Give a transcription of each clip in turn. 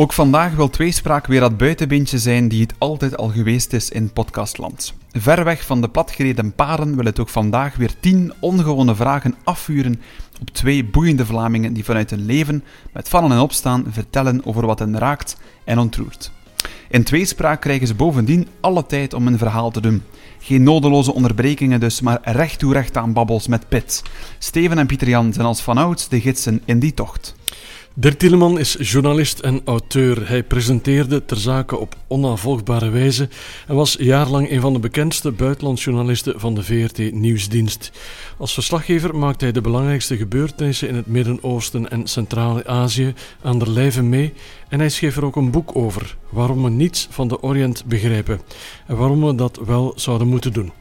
Ook vandaag wil Tweespraak weer dat buitenbeentje zijn die het altijd al geweest is in podcastland. Ver weg van de platgereden paren wil het ook vandaag weer tien ongewone vragen afvuren op twee boeiende Vlamingen die vanuit hun leven met vallen en opstaan vertellen over wat hen raakt en ontroert. In tweespraak krijgen ze bovendien alle tijd om een verhaal te doen. Geen nodeloze onderbrekingen dus, maar recht toe recht aan babbels met Pit. Steven en Pieter Jan zijn als vanouds de gidsen in die tocht. Dirk Tieleman is journalist en auteur. Hij presenteerde ter zake op onafvolgbare wijze en was jaarlang een van de bekendste buitenlandsjournalisten van de VRT Nieuwsdienst. Als verslaggever maakte hij de belangrijkste gebeurtenissen in het Midden-Oosten en Centraal-Azië aan der lijve mee en hij schreef er ook een boek over, waarom we niets van de Orient begrijpen en waarom we dat wel zouden moeten doen.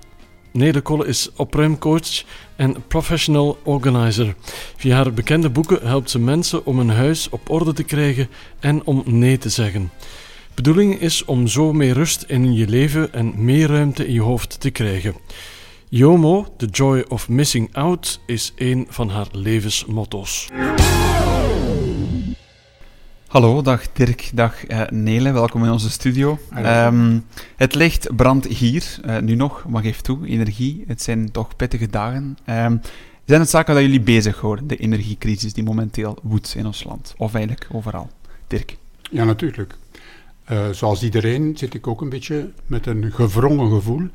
Nede Kolle is opruimcoach en professional organizer. Via haar bekende boeken helpt ze mensen om een huis op orde te krijgen en om nee te zeggen. Bedoeling is om zo meer rust in je leven en meer ruimte in je hoofd te krijgen. YOMO, The Joy of Missing Out, is een van haar levensmotto's. Hallo, dag Dirk, dag uh, Nele, welkom in onze studio. Um, het licht brandt hier, uh, nu nog, maar geef toe, energie, het zijn toch pittige dagen. Um, zijn het zaken dat jullie bezighouden, de energiecrisis die momenteel woedt in ons land, of eigenlijk overal? Dirk? Ja, natuurlijk. Uh, zoals iedereen zit ik ook een beetje met een gevrongen gevoel.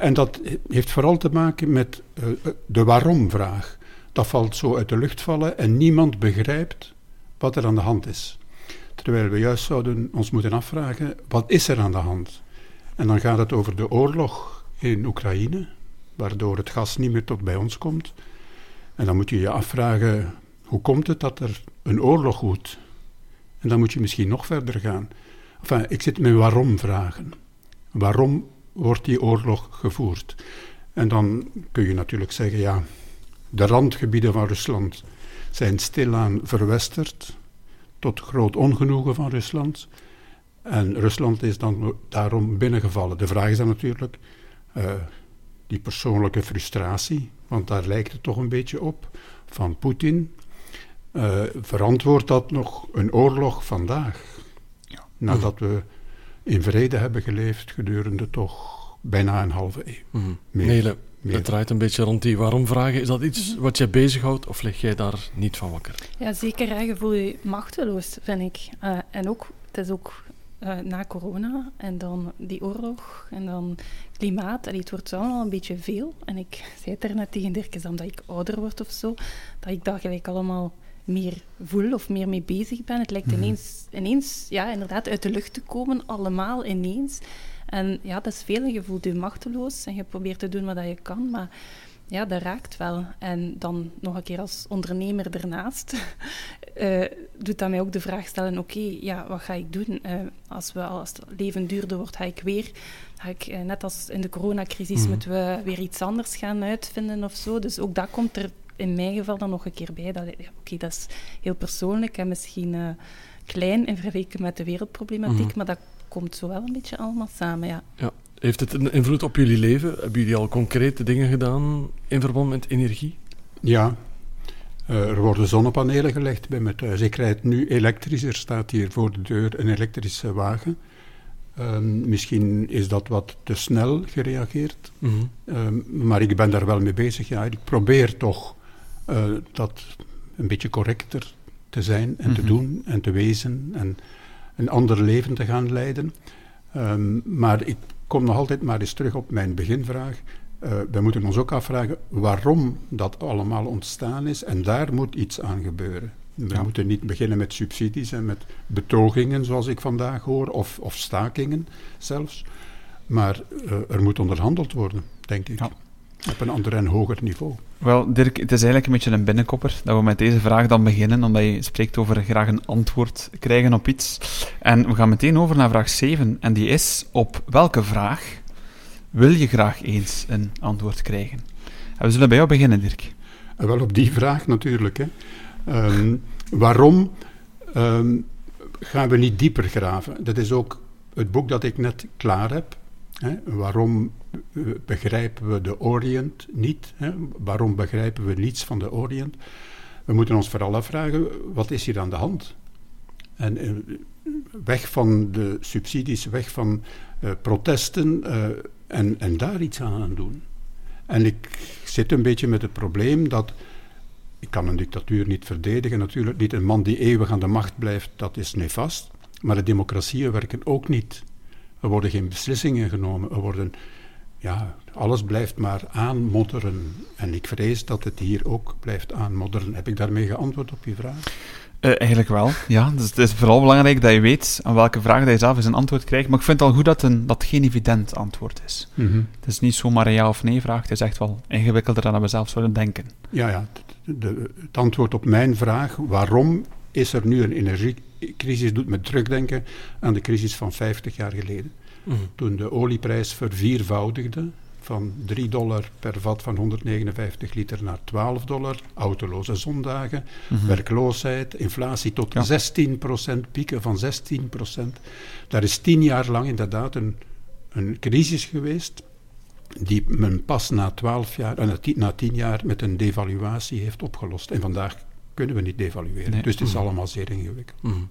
en dat heeft vooral te maken met de waarom-vraag. Dat valt zo uit de lucht vallen en niemand begrijpt wat er aan de hand is. Terwijl we juist zouden ons moeten afvragen, wat is er aan de hand? En dan gaat het over de oorlog in Oekraïne, waardoor het gas niet meer tot bij ons komt. En dan moet je je afvragen, hoe komt het dat er een oorlog woedt? En dan moet je misschien nog verder gaan. Enfin, ik zit met waarom vragen. Waarom wordt die oorlog gevoerd? En dan kun je natuurlijk zeggen, ja, de randgebieden van Rusland zijn stilaan verwesterd, tot groot ongenoegen van Rusland. En Rusland is dan daarom binnengevallen. De vraag is dan natuurlijk uh, die persoonlijke frustratie, want daar lijkt het toch een beetje op, van Poetin. Uh, verantwoordt dat nog een oorlog vandaag? Ja. Nadat we in vrede hebben geleefd gedurende toch bijna een halve eeuw. Mm. Meer. Het draait een beetje rond die waarom vragen. Is dat iets wat jij bezighoudt of lig jij daar niet van wakker? Ja, zeker. Je voel je machteloos, vind ik. Uh, en ook, het is ook uh, na corona en dan die oorlog en dan klimaat. En het wordt allemaal een beetje veel. En ik zei het er net tegen Dirk, is dat ik ouder word of zo, dat ik daar gelijk allemaal meer voel of meer mee bezig ben. Het lijkt mhm. ineens, ineens ja, inderdaad uit de lucht te komen, allemaal ineens. En ja, dat is veel. Je voelt je machteloos en je probeert te doen wat je kan, maar ja, dat raakt wel. En dan nog een keer als ondernemer ernaast, uh, doet dat mij ook de vraag stellen, oké, ja, wat ga ik doen? Uh, als, we, als het leven duurder wordt, ga ik weer, ga ik, uh, net als in de coronacrisis, mm. moeten we weer iets anders gaan uitvinden of zo. Dus ook dat komt er in mijn geval dan nog een keer bij. Dat, ja, oké, dat is heel persoonlijk en misschien klein in vergelijking met de wereldproblematiek, mm. maar dat komt zo wel een beetje allemaal samen, ja. ja. Heeft het een invloed op jullie leven? Hebben jullie al concrete dingen gedaan in verband met energie? Ja. Uh, er worden zonnepanelen gelegd bij mijn thuis. Ik rijd nu elektrisch. Er staat hier voor de deur een elektrische wagen. Uh, misschien is dat wat te snel gereageerd. Mm -hmm. uh, maar ik ben daar wel mee bezig. Ja. Ik probeer toch eh, dat een beetje correcter te zijn en mm -hmm. te mhm. doen en te wezen. En een ander leven te gaan leiden. Um, maar ik kom nog altijd maar eens terug op mijn beginvraag. Uh, we moeten ons ook afvragen waarom dat allemaal ontstaan is en daar moet iets aan gebeuren. We moeten niet beginnen met subsidies en met betogingen, zoals ik vandaag hoor, of, of stakingen zelfs. Maar uh, er moet onderhandeld worden, denk ik. Ja. Op een ander en hoger niveau. Wel, Dirk, het is eigenlijk een beetje een binnenkopper dat we met deze vraag dan beginnen, omdat je spreekt over graag een antwoord krijgen op iets. En we gaan meteen over naar vraag 7, en die is: op welke vraag wil je graag eens een antwoord krijgen? En we zullen bij jou beginnen, Dirk. Eh, wel op die vraag natuurlijk. Hè. Um, waarom um, gaan we niet dieper graven? Dat is ook het boek dat ik net klaar heb. Hè. Waarom begrijpen we de Orient niet? Hè? Waarom begrijpen we niets van de Orient? We moeten ons vooral afvragen, wat is hier aan de hand? En eh, weg van de subsidies, weg van uh, protesten en, en daar iets aan doen. En ik zit een beetje met het probleem dat. Ik kan een dictatuur niet verdedigen, natuurlijk niet. Een man die eeuwig aan de macht blijft, dat is nefast. Maar de democratieën werken ook niet. Er worden geen beslissingen genomen. Er worden, ja, alles blijft maar aanmodderen. En ik vrees dat het hier ook blijft aanmodderen. Heb ik daarmee geantwoord op je vraag? Uh, eigenlijk wel, ja. Dus het is vooral belangrijk dat je weet aan welke vraag dat je zelf eens een antwoord krijgt. Maar ik vind het al goed dat een, dat geen evident antwoord is. Mm -hmm. Het is niet zomaar een ja of nee vraag. Het is echt wel ingewikkelder dan we zelf zouden denken. Ja, ja. De, het antwoord op mijn vraag, waarom is er nu een energiecrisis, doet me terugdenken aan de crisis van 50 jaar geleden. Mm -hmm. Toen de olieprijs verviervoudigde, van 3 dollar per vat van 159 liter naar 12 dollar, autoloze zondagen, mm -hmm. werkloosheid, inflatie tot ja. 16 procent, pieken van 16 procent. Daar is tien jaar lang inderdaad een, een crisis geweest die men pas na 12 jaar, uh, na, tien, na 10 jaar met een devaluatie heeft opgelost. En vandaag kunnen we niet devalueren. Nee. Dus het is -hmm. allemaal zeer ingewikkeld. Mm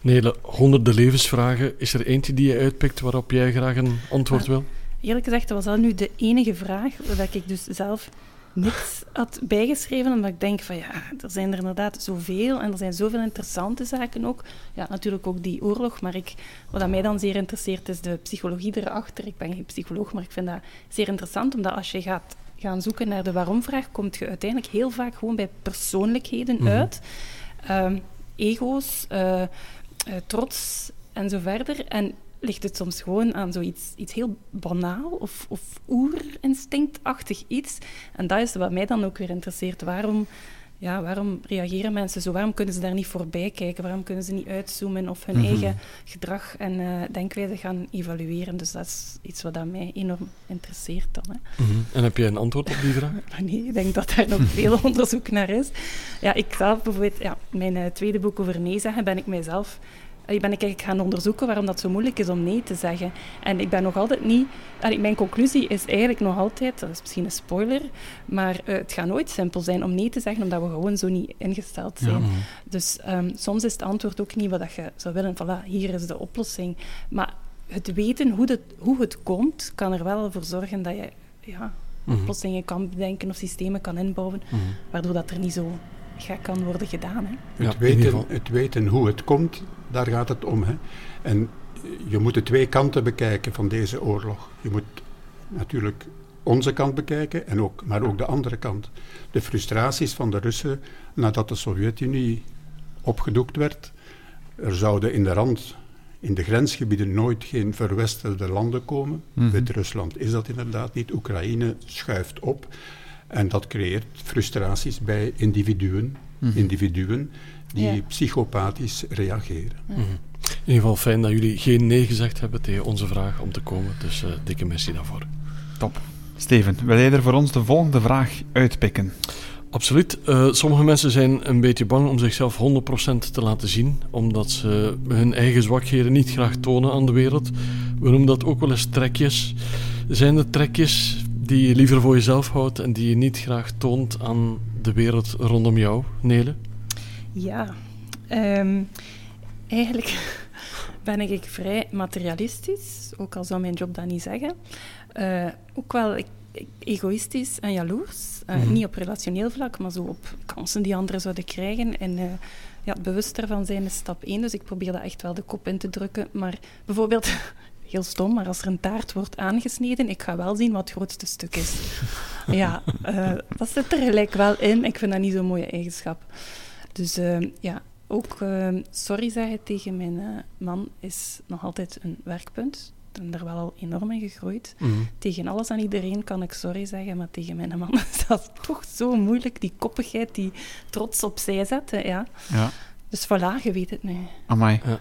Nele, honderden levensvragen. Is er eentje die je uitpikt waarop jij graag een antwoord wil? Eerlijk gezegd, dat was dat nu de enige vraag waar ik dus zelf niks had bijgeschreven, omdat ik denk van ja, er zijn er inderdaad zoveel en er zijn zoveel interessante zaken ook. Ja, natuurlijk ook die oorlog, maar ik, wat mij dan zeer interesseert is de psychologie erachter. Ik ben geen psycholoog, maar ik vind dat zeer interessant, omdat als je gaat gaan zoeken naar de waarom-vraag, kom je uiteindelijk heel vaak gewoon bij persoonlijkheden mm -hmm. uit. Um, ego's, uh, uh, trots en zo verder. En ligt het soms gewoon aan zoiets iets heel banaal of, of oerinstinctachtig iets. En dat is wat mij dan ook weer interesseert. Waarom, ja, waarom reageren mensen zo? Waarom kunnen ze daar niet voorbij kijken? Waarom kunnen ze niet uitzoomen of hun mm -hmm. eigen gedrag en uh, denkwijze gaan evalueren? Dus dat is iets wat mij enorm interesseert dan. Hè. Mm -hmm. En heb jij een antwoord op die vraag? nee, ik denk dat daar nog veel onderzoek naar is. Ja, ik zelf bijvoorbeeld, ja, mijn uh, tweede boek over nee zeggen, ben ik mijzelf ben ik eigenlijk gaan onderzoeken waarom dat zo moeilijk is om nee te zeggen. En ik ben nog altijd niet... Mijn conclusie is eigenlijk nog altijd, dat is misschien een spoiler, maar uh, het gaat nooit simpel zijn om nee te zeggen, omdat we gewoon zo niet ingesteld zijn. Ja, dus um, soms is het antwoord ook niet wat je zou willen. Voilà, hier is de oplossing. Maar het weten hoe, het, hoe het komt, kan er wel voor zorgen dat je ja, mm-hmm. oplossingen kan bedenken of systemen kan inbouwen, mm-hmm. waardoor dat er niet zo gek kan worden gedaan. Hè. Het, ja, weten, het weten hoe het komt, daar gaat het om. Hè. En je moet de twee kanten bekijken van deze oorlog. Je moet natuurlijk onze kant bekijken, en ook, maar ook de andere kant. De frustraties van de Russen nadat de Sovjet-Unie opgedoekt werd. Er zouden in de rand, in de grensgebieden, nooit geen verwesterde landen komen. Mm-hmm. Wit-Rusland is dat inderdaad niet. Oekraïne schuift op. En dat creëert frustraties bij individuen, mm-hmm. individuen die ja. psychopathisch reageren. Mm-hmm. In ieder geval fijn dat jullie geen nee gezegd hebben tegen onze vraag om te komen. Dus uh, dikke merci daarvoor. Top. Steven, wil jij er voor ons de volgende vraag uitpikken? Absoluut. Uh, sommige mensen zijn een beetje bang om zichzelf 100% te laten zien, omdat ze hun eigen zwakheden niet graag tonen aan de wereld. We noemen dat ook wel eens trekjes. Zijn er trekjes die je liever voor jezelf houdt en die je niet graag toont aan de wereld rondom jou, Nele? Ja, um, eigenlijk ben ik vrij materialistisch, ook al zou mijn job dat niet zeggen. Uh, ook wel ik, egoïstisch en jaloers. Uh, mm-hmm. Niet op relationeel vlak, maar zo op kansen die anderen zouden krijgen. En uh, ja, bewust ervan zijn is stap één. Dus ik probeer dat echt wel de kop in te drukken. Maar bijvoorbeeld, heel stom, maar als er een taart wordt aangesneden, ik ga wel zien wat het grootste stuk is. ja, dat zit er gelijk wel in. Ik vind dat niet zo'n mooie eigenschap. Dus uh, ja, ook uh, sorry zeggen tegen mijn uh, man is nog altijd een werkpunt. Ik ben er wel al enorm in gegroeid. Mm -hmm. Tegen alles en iedereen kan ik sorry zeggen, maar tegen mijn man is dat toch zo moeilijk. Die koppigheid, die trots opzij zetten, ja. ja. Dus voilà, je weet het nu. Amai. Ja.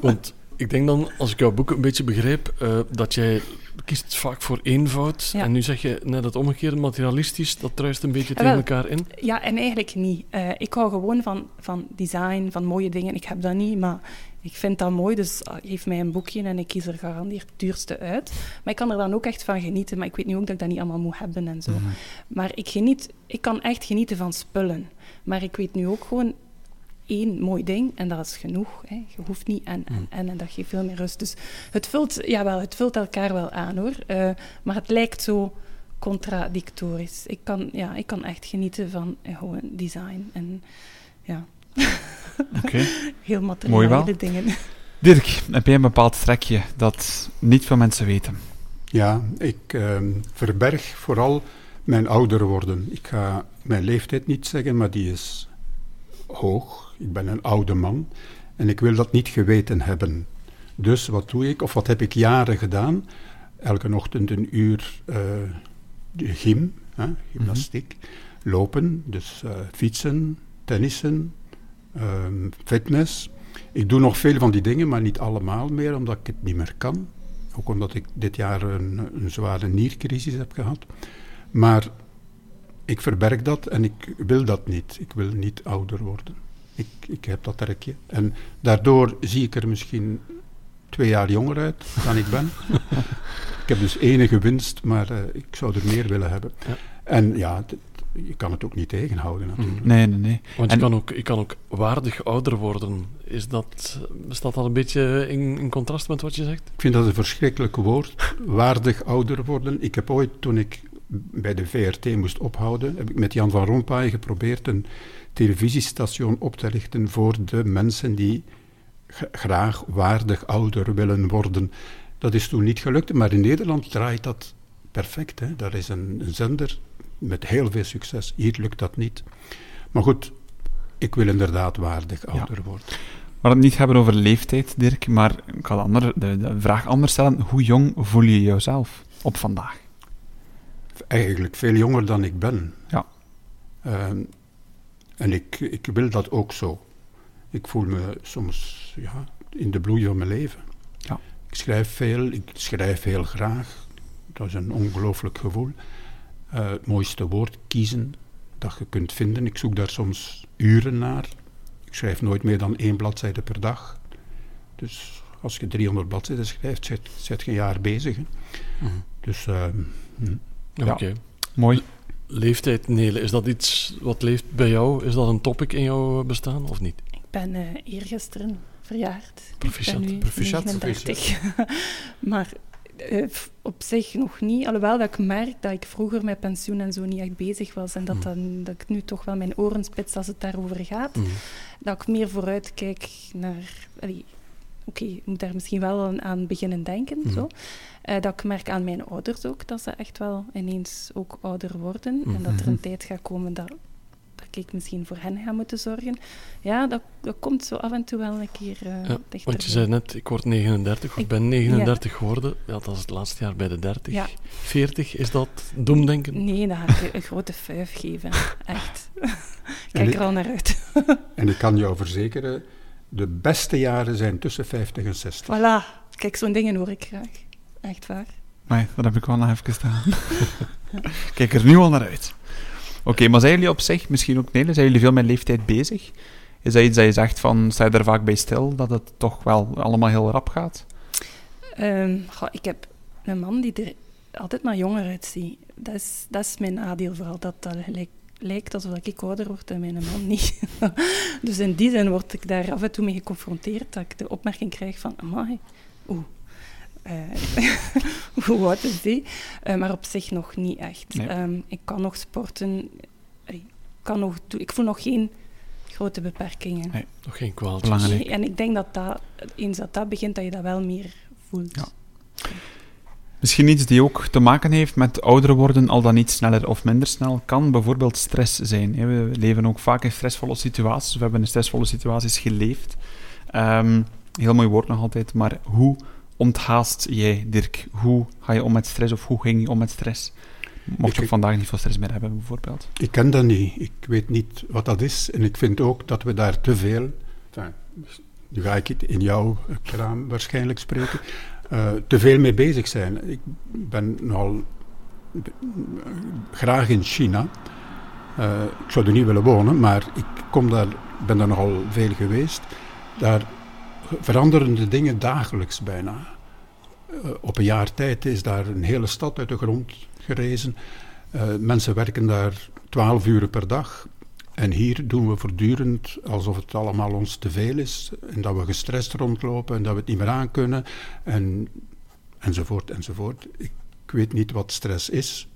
Want ik denk dan, als ik jouw boek een beetje begrijp, uh, dat jij kiest vaak voor eenvoud. Ja. En nu zeg je net het omgekeerde, materialistisch, dat druist een beetje tegen Wel, elkaar in. Ja, en eigenlijk niet. Uh, ik hou gewoon van, van design, van mooie dingen. Ik heb dat niet, maar ik vind dat mooi, dus uh, geef mij een boekje en ik kies er garandeerd het duurste uit. Maar ik kan er dan ook echt van genieten, maar ik weet nu ook dat ik dat niet allemaal moet hebben en zo. Mm -hmm. Maar ik, geniet, ik kan echt genieten van spullen. Maar ik weet nu ook gewoon één mooi ding en dat is genoeg. Hè. Je hoeft niet en, en, en, en dat geeft veel meer rust. Dus het vult, jawel, het vult elkaar wel aan hoor. Uh, maar het lijkt zo contradictorisch. Ik kan, ja, ik kan echt genieten van gewoon design en ja. Okay. Heel materiële dingen. Dirk, heb jij een bepaald trekje dat niet veel mensen weten? Ja, ik uh, verberg vooral mijn ouder worden. Ik ga mijn leeftijd niet zeggen, maar die is hoog. Ik ben een oude man en ik wil dat niet geweten hebben. Dus wat doe ik, of wat heb ik jaren gedaan? Elke ochtend een uur uh, gym, hè, gymnastiek, lopen, dus uh, fietsen, tennissen, uh, fitness. Ik doe nog veel van die dingen, maar niet allemaal meer, omdat ik het niet meer kan. Ook omdat ik dit jaar een, een zware niercrisis heb gehad. Maar ik verberg dat en ik wil dat niet. Ik wil niet ouder worden. Ik, ik heb dat trekje. En daardoor zie ik er misschien twee jaar jonger uit dan ik ben. ik heb dus enige winst, maar uh, ik zou er meer willen hebben. Ja. En ja, je kan het ook niet tegenhouden natuurlijk. Nee, nee, nee. Want je, kan ook, je kan ook waardig ouder worden. Is dat, staat dat een beetje in, in contrast met wat je zegt? Ik vind dat een verschrikkelijk woord, waardig ouder worden. Ik heb ooit, toen ik bij de VRT moest ophouden, heb ik met Jan van Rompuy geprobeerd een televisiestation op te richten voor de mensen die graag waardig ouder willen worden. Dat is toen niet gelukt, maar in Nederland draait dat perfect. Hè? Daar is een, een zender met heel veel succes. Hier lukt dat niet. Maar goed, ik wil inderdaad waardig ouder ja. worden. We gaan het niet hebben over leeftijd, Dirk, maar ik ga de, andere, de, de vraag anders stellen. Hoe jong voel je jezelf op vandaag? Eigenlijk veel jonger dan ik ben. Ja. Uh, en ik, ik wil dat ook zo. Ik voel me soms ja, in de bloei van mijn leven. Ja. Ik schrijf veel, ik schrijf heel graag. Dat is een ongelooflijk gevoel. Uh, het mooiste woord kiezen dat je kunt vinden. Ik zoek daar soms uren naar. Ik schrijf nooit meer dan één bladzijde per dag. Dus als je 300 bladzijden schrijft, zit, zit je een jaar bezig. Hè. Mm. Dus uh, mm. ja, okay. mooi. Leeftijd, Nele, is dat iets wat leeft bij jou? Is dat een topic in jouw bestaan of niet? Ik ben uh, eergisteren verjaard. Proficiat. Ik Proficiat. 39. maar uh, op zich nog niet. Alhoewel dat ik merk dat ik vroeger met pensioen en zo niet echt bezig was. En dat, mm. dan, dat ik nu toch wel mijn oren spits als het daarover gaat. Mm. Dat ik meer vooruit kijk naar... Oké, okay, ik moet daar misschien wel aan, aan beginnen denken. Mm. Zo. Uh, dat ik merk aan mijn ouders ook, dat ze echt wel ineens ook ouder worden. -hmm. En dat er een tijd gaat komen dat, dat ik misschien voor hen ga moeten zorgen. Ja, dat, dat komt zo af en toe wel een keer uh, ja, Want je zei net, ik word 39, of ik ben 39 ja. geworden. Ja, dat is het laatste jaar bij de 30. Ja. 40, is dat doemdenken? Nee, dan ga ik een grote vijf geven. Echt. Kijk ik, er al naar uit. en ik kan jou verzekeren, de beste jaren zijn tussen 50 en 60. Voilà. Kijk, zo'n dingen hoor ik graag. Echt waar. Nee, dat heb ik wel nog even staan. Kijk er nu al naar uit. Oké, okay, maar zijn jullie op zich, misschien ook nee, zijn jullie veel met leeftijd bezig? Is dat iets dat je zegt van, sta je er vaak bij stil, dat het toch wel allemaal heel rap gaat? Um, goh, ik heb een man die er altijd maar jonger uitziet. Dat is, dat is mijn nadeel vooral, dat dat lijkt, lijkt alsof ik ouder word en mijn man niet. dus in die zin word ik daar af en toe mee geconfronteerd, dat ik de opmerking krijg van, amai, oeh, hoe oud is die? Uh, maar op zich nog niet echt. Nee. Um, ik kan nog sporten. Ik, kan nog doen, ik voel nog geen grote beperkingen. Nee, nog geen kwaaltjes. Nee, en ik denk dat, dat eens dat dat begint, dat je dat wel meer voelt. Ja. Misschien iets die ook te maken heeft met ouder worden, al dan niet sneller of minder snel, kan bijvoorbeeld stress zijn. We leven ook vaak in stressvolle situaties. We hebben in stressvolle situaties geleefd. Um, heel mooi woord nog altijd, maar hoe onthaast jij, Dirk? Hoe ga je om met stress of hoe ging je om met stress? Mocht je vandaag niet veel stress meer hebben, bijvoorbeeld? Ik ken dat niet. Ik weet niet wat dat is. En ik vind ook dat we daar te veel... Enfin, nu ga ik in jouw kraam waarschijnlijk spreken. Uh, te veel mee bezig zijn. Ik ben nogal graag in China. Uh, ik zou er niet willen wonen, maar ik kom daar, ben daar nogal veel geweest. Daar veranderen de dingen dagelijks bijna. Uh, op een jaar tijd is daar een hele stad uit de grond gerezen. Uh, mensen werken daar twaalf uur per dag. En hier doen we voortdurend alsof het allemaal ons te veel is. En dat we gestrest rondlopen en dat we het niet meer aankunnen. En, enzovoort, enzovoort. Ik, ik weet niet wat stress is.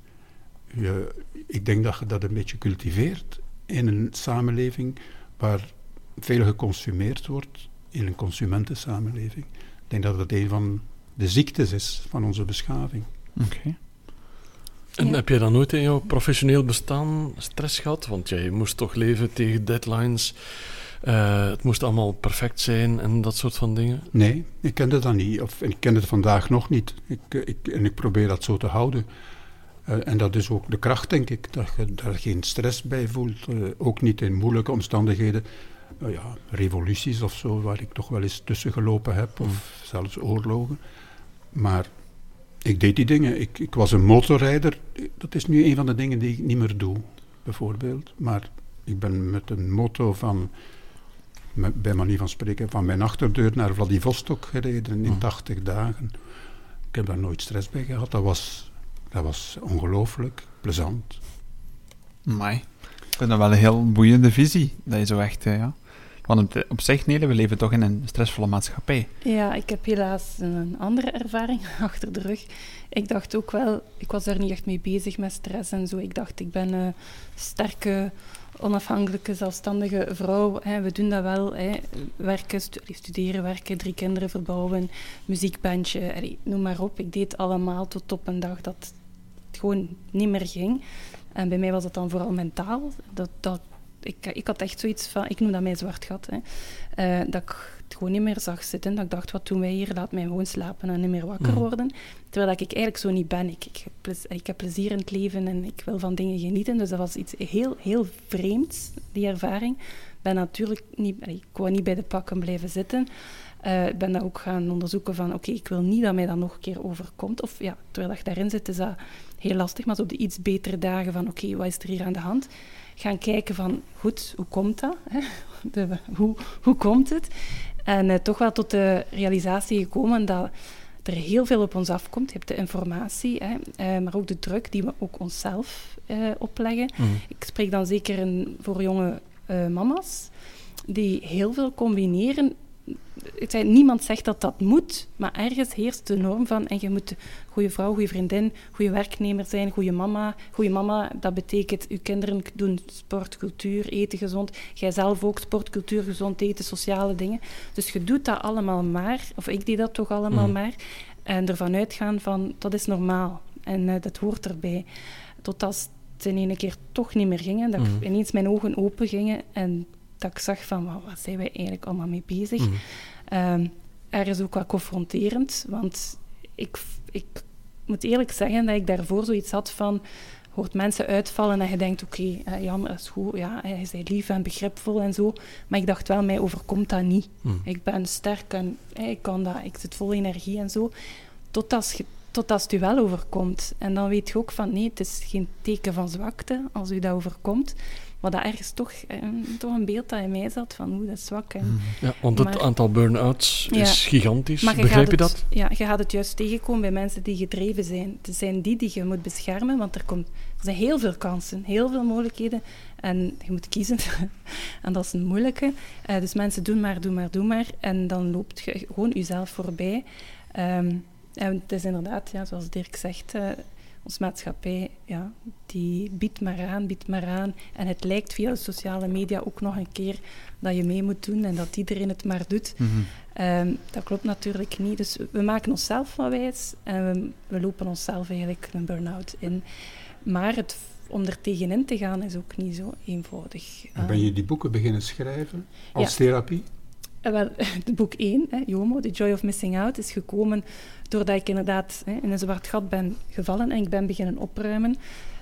Je, ik denk dat je dat een beetje cultiveert in een samenleving waar veel geconsumeerd wordt, in een consumentensamenleving. Ik denk dat dat een van de ziektes is van onze beschaving. Oké. En Ja. heb jij dan nooit in jouw professioneel bestaan stress gehad? Want jij moest toch leven tegen deadlines. eh, het moest allemaal perfect zijn en dat soort van dingen. Nee, ik kende dat niet. Of ik ken het vandaag nog niet. Ik, eh, ik, en ik probeer dat zo te houden. Eh, en dat is ook de kracht, denk ik, dat je daar geen stress bij voelt. Ook niet in moeilijke omstandigheden. Nou ja, revoluties of zo, waar ik toch wel eens tussen gelopen heb. Of zelfs oorlogen. Maar ik deed die dingen. Ik, ik was een motorrijder. Dat is nu een van de dingen die ik niet meer doe, bijvoorbeeld. Maar ik ben met een motto van met- bij manier van spreken, van mijn achterdeur naar Vladivostok gereden in 80 dagen. Ik heb daar nooit stress bij gehad. Dat was, dat was ongelooflijk plezant. Amai. Ik vind dat wel een heel boeiende visie. Dat je zo echt, eh, ja... Want op zich, nee, we leven toch in een stressvolle maatschappij. Ja, ik heb helaas een andere ervaring achter de rug. Ik dacht ook wel, ik was daar niet echt mee bezig met stress en zo. Ik dacht, ik ben een sterke, onafhankelijke, zelfstandige vrouw. Hè. We doen dat wel. Hè. Werken, studeren, werken, drie kinderen verbouwen, muziekbandje, noem maar op. Ik deed allemaal tot op een dag dat het gewoon niet meer ging. En bij mij was dat dan vooral mentaal. Dat, dat, ik, ik had echt zoiets van, ik noem dat mijn zwart gat. Hè. Eh, dat ik het gewoon niet meer zag zitten. Dat ik dacht, wat doen wij hier? Laat mij gewoon slapen en niet meer wakker Mhm. worden. Terwijl dat ik eigenlijk zo niet ben. Ik, ik, ik heb plezier in het leven en ik wil van dingen genieten. Dus dat was iets heel, heel vreemds, die ervaring. Ik ben natuurlijk niet, ik wou niet bij de pakken blijven zitten. Eh, Ik ben dat ook gaan onderzoeken van, oké, ik wil niet dat mij dat nog een keer overkomt. Of ja, terwijl dat je daarin zit, is dat heel lastig. Maar zo op de iets betere dagen van, oké, wat is er hier aan de hand? Gaan kijken van, goed, hoe komt dat? hè? De, hoe, hoe komt het? En eh, toch wel tot de realisatie gekomen dat er heel veel op ons afkomt. Je hebt de informatie, hè, eh, maar ook de druk die we ook onszelf eh, opleggen. Mhm. Ik spreek dan zeker in, voor jonge mama's die heel veel combineren. Ik zei, niemand zegt dat dat moet, maar ergens heerst de norm van en je moet een goede vrouw, goede vriendin, goede werknemer zijn, goede mama. Goede mama, dat betekent uw kinderen doen sport, cultuur, eten gezond. Jij zelf ook sport, cultuur, gezond eten, sociale dingen. Dus je doet dat allemaal maar, of ik deed dat toch allemaal Mhm. maar, en ervan uitgaan van dat is normaal en eh, dat hoort erbij. Totdat het in ene keer toch niet meer ging en dat Mhm. ineens mijn ogen open gingen en dat ik zag van wat, wat zijn wij eigenlijk allemaal mee bezig. Mhm. Ehm, er is ook wat confronterend, want ik, ik moet eerlijk zeggen dat ik daarvoor zoiets had van hoort mensen uitvallen en je denkt, oké, eh, Jan, is goed, ja, hij is lief en begripvol en zo. Maar ik dacht wel, mij overkomt dat niet. Mhm. Ik ben sterk en eh, ik kan dat, ik zit vol energie en zo. Tot als, je- tot als het u wel overkomt. En dan weet je ook van, nee, het is geen teken van zwakte als u dat overkomt. Maar dat ergens toch, eh, toch een beeld dat in mij zat van, hoe dat is zwak. En, Ja, want het Maar- aantal burn-outs Ja. is gigantisch. Maar je Begrijp je dat? het, Ja, je gaat het juist tegenkomen bij mensen die gedreven zijn. Het zijn die die je moet beschermen, want er, komt, er zijn heel veel kansen, heel veel mogelijkheden. En je moet kiezen. en dat is een moeilijke. Eh, dus mensen doen maar, doen maar, doen maar. En dan loopt je gewoon jezelf voorbij. Ehm, en het is inderdaad, ja, zoals Dirk zegt, eh, onze maatschappij, ja, die biedt maar aan, biedt maar aan. En het lijkt via de sociale media ook nog een keer dat je mee moet doen en dat iedereen het maar doet. Mhm. Ehm, dat klopt natuurlijk niet. Dus we maken onszelf wat wijs en we, we lopen onszelf eigenlijk een burn-out in. Maar het, om er tegenin te gaan is ook niet zo eenvoudig. En ben je die boeken beginnen schrijven als Ja. therapie? Eh, wel, de boek 1, hè, Jomo, The Joy of Missing Out, is gekomen doordat ik inderdaad hè, in een zwart gat ben gevallen en ik ben beginnen opruimen.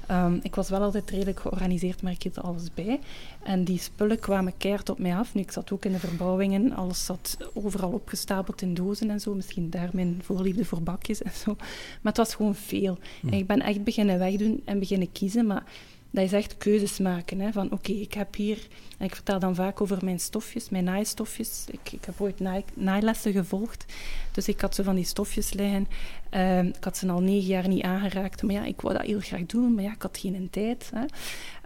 Ehm, ik was wel altijd redelijk georganiseerd, maar ik hield alles bij. En die spullen kwamen keihard op mij af. Nu, ik zat ook in de verbouwingen, alles zat overal opgestapeld in dozen en zo. Misschien daar mijn voorliefde voor bakjes en zo. Maar het was gewoon veel. En ik ben echt beginnen wegdoen en beginnen kiezen, maar dat is echt keuzes maken. Hè, van oké, ik heb hier... En ik vertel dan vaak over mijn stofjes, mijn naaistofjes. Ik, ik heb ooit naai, naailessen gevolgd. Dus ik had zo van die stofjes liggen. Ehm, ik had ze al negen jaar niet aangeraakt. Maar ja, ik wou dat heel graag doen, maar ja, ik had geen tijd. Hè.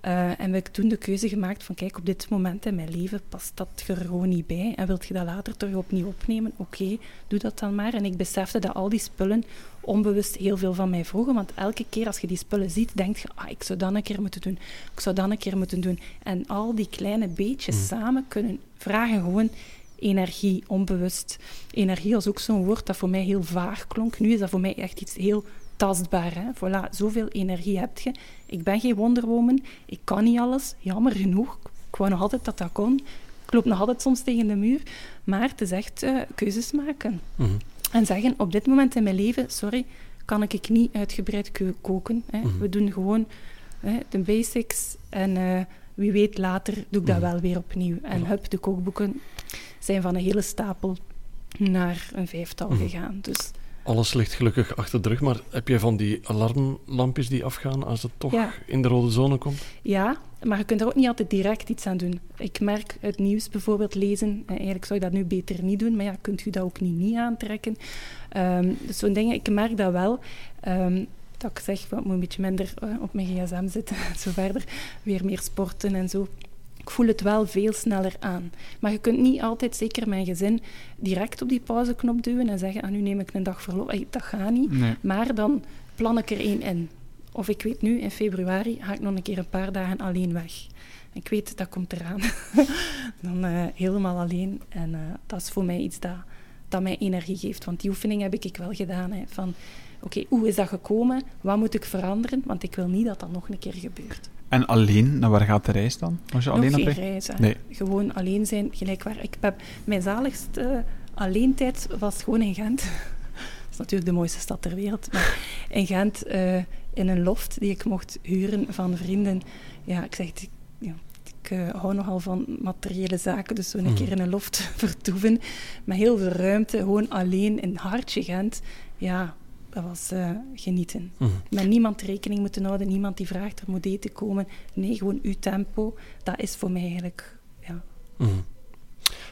Uh, en heb ik toen de keuze gemaakt van, kijk, op dit moment in mijn leven past dat er gewoon niet bij. En wilt je dat later terug opnieuw opnemen? Oké, doe dat dan maar. En ik besefte dat al die spullen onbewust heel veel van mij vroegen. Want elke keer als je die spullen ziet, denk je, ah, ik zou dat een keer moeten doen. Ik zou dat een keer moeten doen. En al die kleine beetjes mm. samen kunnen vragen gewoon energie, onbewust. Energie was ook zo'n woord dat voor mij heel vaag klonk. Nu is dat voor mij echt iets heel tastbaar. Hè? Voilà, zoveel energie heb je. Ik ben geen wonderwoman. Ik kan niet alles. Jammer genoeg. Ik wou nog altijd dat dat kon. Ik loop nog altijd soms tegen de muur. Maar het is echt uh, keuzes maken. Mhm. En zeggen, op dit moment in mijn leven, sorry, kan ik niet uitgebreid koken. Hè? Mhm. We doen gewoon hè, de basics. En uh, wie weet, later doe ik dat mhm. wel weer opnieuw. En hup, de kookboeken zijn van een hele stapel naar een vijftal gegaan. Dus alles ligt gelukkig achter de rug, maar heb jij van die alarmlampjes die afgaan als het toch in de rode zone komt? Ja, maar je kunt er ook niet altijd direct iets aan doen. Ik merk het nieuws bijvoorbeeld lezen, en eigenlijk zou je dat nu beter niet doen, maar ja, kunt u dat ook niet, niet aantrekken. Um, dus zo'n dingen, ik merk dat wel. Um, dat ik zeg, ik moet een beetje minder uh, op mijn gsm zitten en zo verder. Weer meer sporten en zo ik voel het wel veel sneller aan. Maar je kunt niet altijd, zeker mijn gezin, direct op die pauzeknop duwen en zeggen, ah, nu neem ik een dag verlof. Dat gaat niet. Maar dan plan ik er één in. Of ik weet nu, in februari ga ik nog een keer een paar dagen alleen weg. Ik weet, dat komt eraan. dan uh, helemaal alleen. En uh, dat is voor mij iets dat, dat mij energie geeft. Want die oefening heb ik wel gedaan. Hè, van, oké, hoe is dat gekomen? Wat moet ik veranderen? Want ik wil niet dat dat nog een keer gebeurt. En alleen, naar waar gaat de reis dan? Als je alleen geen reis, nee. Gewoon alleen zijn, gelijk waar. Ik heb, mijn zaligste alleentijd was gewoon in Gent. dat is natuurlijk de mooiste stad ter wereld. Maar in Gent, uh, in een loft die ik mocht huren van vrienden. Ja, ik zeg, ik, ja, ik uh, hou nogal van materiële zaken, dus zo een mm. keer in een loft vertoeven. Met heel veel ruimte, gewoon alleen in hartje Gent. Ja, dat was uh, genieten. Mm Met niemand rekening moeten houden, niemand die vraagt er moet eten komen. Nee, gewoon uw tempo. Dat is voor mij eigenlijk, ja. Mm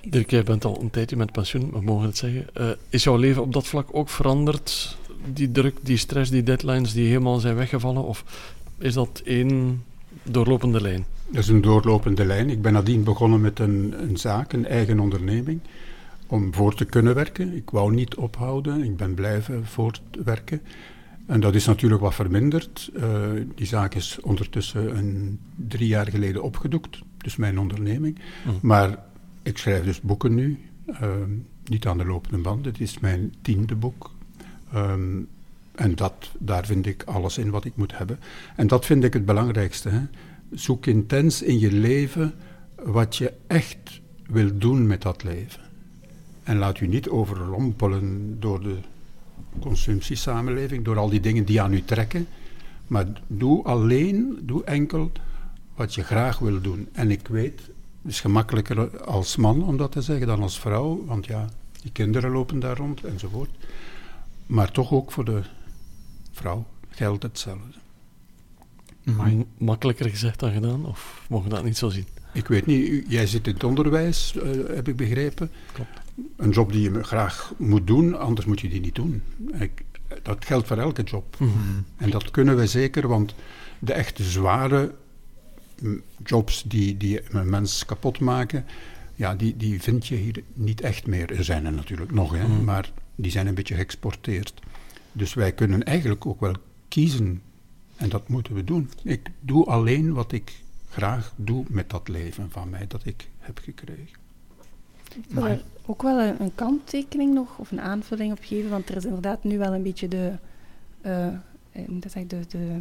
Dirk, jij bent al een tijdje met pensioen, we mogen het zeggen. Uh, is jouw leven op dat vlak ook veranderd? Die druk, die stress, die deadlines die helemaal zijn weggevallen? Of is dat één doorlopende lijn? Dat is een doorlopende lijn. Ik ben nadien begonnen met een, een zaak, een eigen onderneming om voor te kunnen werken. Ik wou niet ophouden, ik ben blijven voortwerken. En dat is natuurlijk wat verminderd. Uh, die zaak is ondertussen een, drie jaar geleden opgedoekt, dus mijn onderneming. Mm. Maar ik schrijf dus boeken nu, uh, niet aan de lopende band. Het is mijn tiende boek. Um, en dat, daar vind ik alles in wat ik moet hebben. En dat vind ik het belangrijkste. Hè. Zoek intens in je leven wat je echt wil doen met dat leven. En laat u niet overrompelen door de consumptiesamenleving, door al die dingen die aan u trekken. Maar doe alleen, doe enkel wat je graag wil doen. En ik weet, het is gemakkelijker als man om dat te zeggen dan als vrouw, want ja, die kinderen lopen daar rond enzovoort. Maar toch ook voor de vrouw geldt hetzelfde. Makkelijker gezegd dan gedaan, of mogen we dat niet zo zien? Ik weet niet, jij zit in het onderwijs, uh, heb ik begrepen. Klopt een job die je graag moet doen, anders moet je die niet doen. Ik, dat geldt voor elke job. Mhm. En dat kunnen we zeker, want de echte zware jobs die, die een mens kapot maken, ja, die, die vind je hier niet echt meer. Er zijn er natuurlijk nog, hè, mhm. maar die zijn een beetje geëxporteerd. Dus wij kunnen eigenlijk ook wel kiezen. En dat moeten we doen. Ik doe alleen wat ik graag doe met dat leven van mij dat ik heb gekregen. Maar ook wel een, kanttekening nog, of een aanvulling op geven, want er is inderdaad nu wel een beetje de, uh, dat zeg, de, de,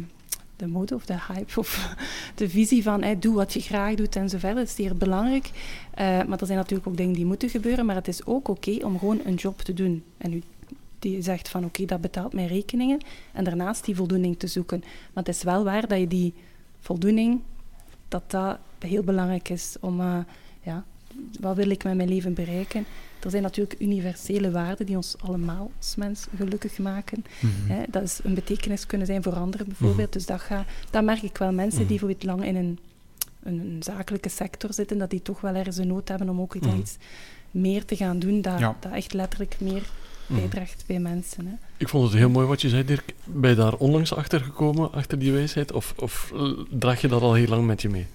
de mode of de hype of de visie van hey, doe wat je graag doet en zo verder. Dat is zeer belangrijk. Uh, maar er zijn natuurlijk ook dingen die moeten gebeuren, maar het is ook oké om gewoon een job te doen. En die zegt van oké, dat betaalt mijn rekeningen en daarnaast die voldoening te zoeken. Maar het is wel waar dat je die voldoening, dat dat heel belangrijk is om ja, wat wil ik met mijn leven bereiken? Er zijn natuurlijk universele waarden die ons allemaal als mens gelukkig maken. Mhm. dat is een betekenis kunnen zijn voor anderen bijvoorbeeld. Mhm. Dus dat, ga, dat merk ik wel. Mensen die mhm. voor lang in een, een, zakelijke sector zitten, dat die toch wel ergens een nood hebben om ook iets meer te gaan doen, dat, dat echt letterlijk meer bijdraagt bij mensen. Hè. Ik vond het heel mooi wat je zei, Dirk. Ben je daar onlangs achter gekomen, achter die wijsheid? Of, of eh, draag je dat al heel lang met je mee?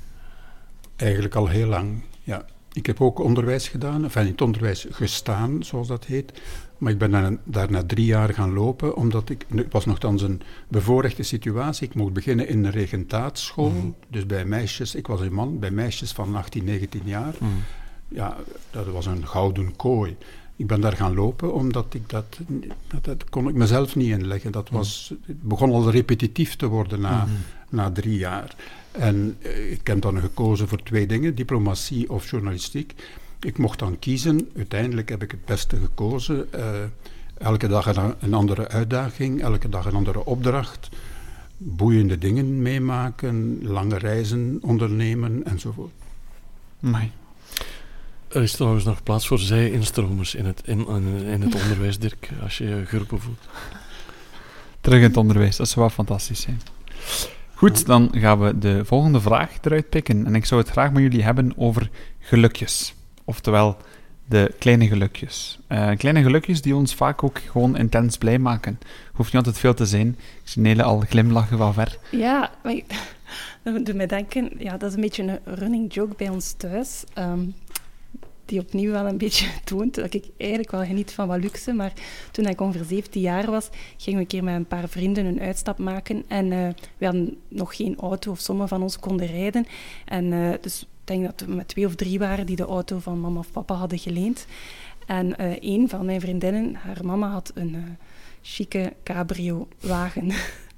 Eigenlijk al heel lang, ja. Ik heb ook onderwijs gedaan, enfin niet onderwijs gestaan, zoals dat heet. Maar ik ben daar, daar drie jaar gaan lopen, omdat ik... Het was nogthans een bevoorrechte situatie. Ik mocht beginnen in een regentaatschool. Mhm. Dus bij meisjes, ik was een man, bij meisjes van 18, 19 jaar. Mhm. Ja, dat was een gouden kooi. Ik ben daar gaan lopen, omdat ik dat... Dat, dat kon ik mezelf niet inleggen. Dat was, het begon al repetitief te worden na, Mhm. na drie jaar. En eh, ik heb dan gekozen voor twee dingen, diplomatie of journalistiek. Ik mocht dan kiezen. Uiteindelijk heb ik het beste gekozen. Eh, elke dag een, een andere uitdaging, elke dag een andere opdracht. Boeiende dingen meemaken, lange reizen ondernemen enzovoort. Er is trouwens nog plaats voor zij-instromers in het, in het onderwijs, Dirk, als je je geroepen voelt. Terug in het onderwijs, dat zou wel fantastisch zijn. Goed, dan gaan we de volgende vraag eruit pikken. En ik zou het graag met jullie hebben over gelukjes. Oftewel, de kleine gelukjes. Eh, kleine gelukjes die ons vaak ook gewoon intens blij maken. Hoeft niet altijd veel te zijn. Ik zie Nele al glimlachen van ver. Ja, maar dat doet mij denken, ja, dat is een beetje een running joke bij ons thuis. ehm, die opnieuw wel een beetje toont dat ik eigenlijk wel geniet van wat luxe. Maar toen ik ongeveer 17 jaar was, gingen we een keer met een paar vrienden een uitstap maken. En eh, we hadden nog geen auto, of sommigen van ons konden rijden. En eh, dus ik denk dat we met twee of drie waren die de auto van mama of papa hadden geleend. En eh een van mijn vriendinnen, haar mama had een chique cabrio-wagen.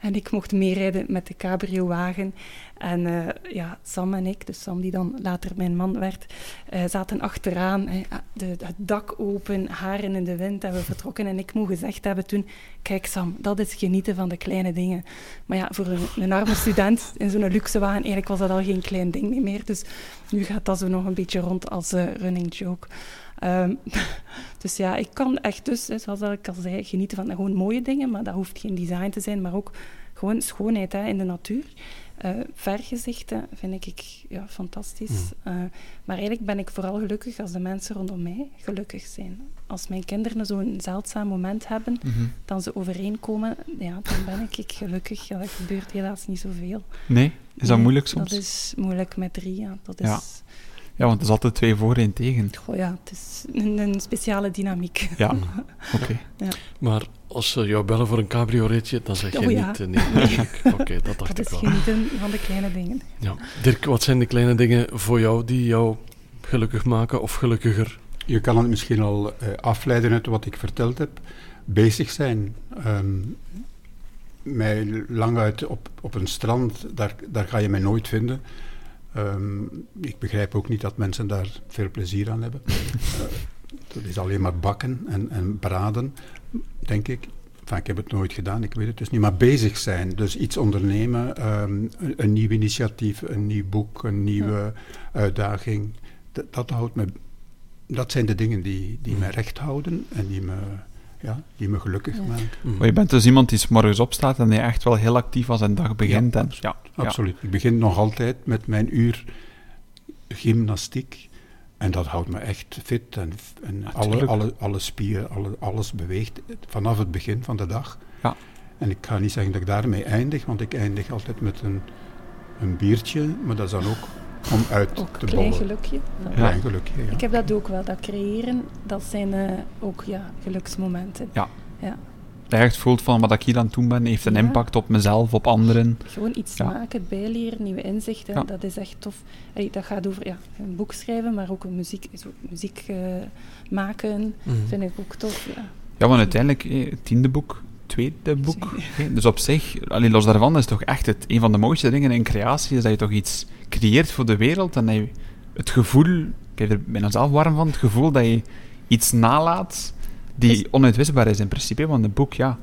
en ik mocht meerijden met de cabrio-wagen. En eh, ja, Sam en ik, dus Sam die dan later mijn man werd, eh, zaten achteraan, hè, de, het dak open, haren in de wind en we vertrokken. En ik moet gezegd hebben toen, kijk Sam, dat is genieten van de kleine dingen. Maar ja, voor een, een arme student in zo'n luxe wagen, eigenlijk was dat al geen klein ding meer. Dus nu gaat dat zo nog een beetje rond als eh, running joke. Ehm, dus ja, ik kan echt dus, zoals ik al zei, genieten van gewoon mooie dingen, maar dat hoeft geen design te zijn, maar ook gewoon schoonheid hè, in de natuur. Eh, vergezichten vind ik ja, fantastisch. Mm. Eh, maar eigenlijk ben ik vooral gelukkig als de mensen rondom mij gelukkig zijn. Als mijn kinderen zo'n zeldzaam moment hebben, Mhm. dan ze overeenkomen, ja, dan ben ik, ik gelukkig. Ja, dat gebeurt helaas niet zoveel. Nee? Is dat Nee, moeilijk soms? Dat is moeilijk met drie, ja. Dat is, Ja. Ja, want het is altijd twee voor en tegen. Goh, ja, het is een, een speciale dynamiek. Ja, oké. Maar als ze jou bellen voor een cabrio-ritje, dan zeg je Oh ja. niet eh, nee. natuurlijk. Oké, dat dacht Dat ik is wel. genieten van de kleine dingen. Ja. Dirk, wat zijn de kleine dingen voor jou die jou gelukkig maken of gelukkiger? Je kan het misschien al eh, afleiden uit wat ik verteld heb. Bezig zijn. Ehm, mij lang uit op, op een strand, daar, daar ga je mij nooit vinden. Ehm, ik begrijp ook niet dat mensen daar veel plezier aan hebben. Eh, dat is alleen maar bakken en, en braden, denk ik. Enfin, ik heb het nooit gedaan, ik weet het dus niet. Maar bezig zijn, dus iets ondernemen, ehm, een, een nieuw initiatief, een nieuw boek, een nieuwe uitdaging. Dat, dat houdt me dat zijn de dingen die, die mij recht houden en die me, ja, die me gelukkig Ja. maken. Mm. Maar je bent dus iemand die 's morgens opstaat en die echt wel heel actief aan zijn dag begint. Ja, en, absoluut. ja, ja. Absoluut. Ik begin nog altijd met mijn uur gymnastiek. En dat houdt me echt fit. En, en alle, alle, alle spieren, alle, alles beweegt vanaf het begin van de dag. Ja. En ik ga niet zeggen dat ik daarmee eindig, want ik eindig altijd met een, een biertje. Maar dat is dan ook om uit Ook te een klein bollen. gelukje. Een Ja. klein gelukje, ja. Ik heb dat ook wel. Dat creëren, dat zijn eh, ook ja, geluksmomenten. Ja. ja. Dat je echt voelt van wat ik hier aan het doen ben, heeft een Ja. impact op mezelf, op anderen. Gewoon iets Ja. maken, bijleren, nieuwe inzichten. Ja. Dat is echt tof. Allee, dat gaat over ja, een boek schrijven, maar ook een muziek, zo, muziek eh, maken. Mhm. Vind ik ook tof. Ja. Ja, want uiteindelijk, eh, het tiende boek, tweede boek. Dus op zich, alleen los daarvan, is toch echt het, een van de mooiste dingen in creatie, is dat je toch iets creëert voor de wereld en dat je het gevoel, ik heb er bijna zelf warm van, het gevoel dat je iets nalaat die onuitwisbaar is in principe, want een boek, ja,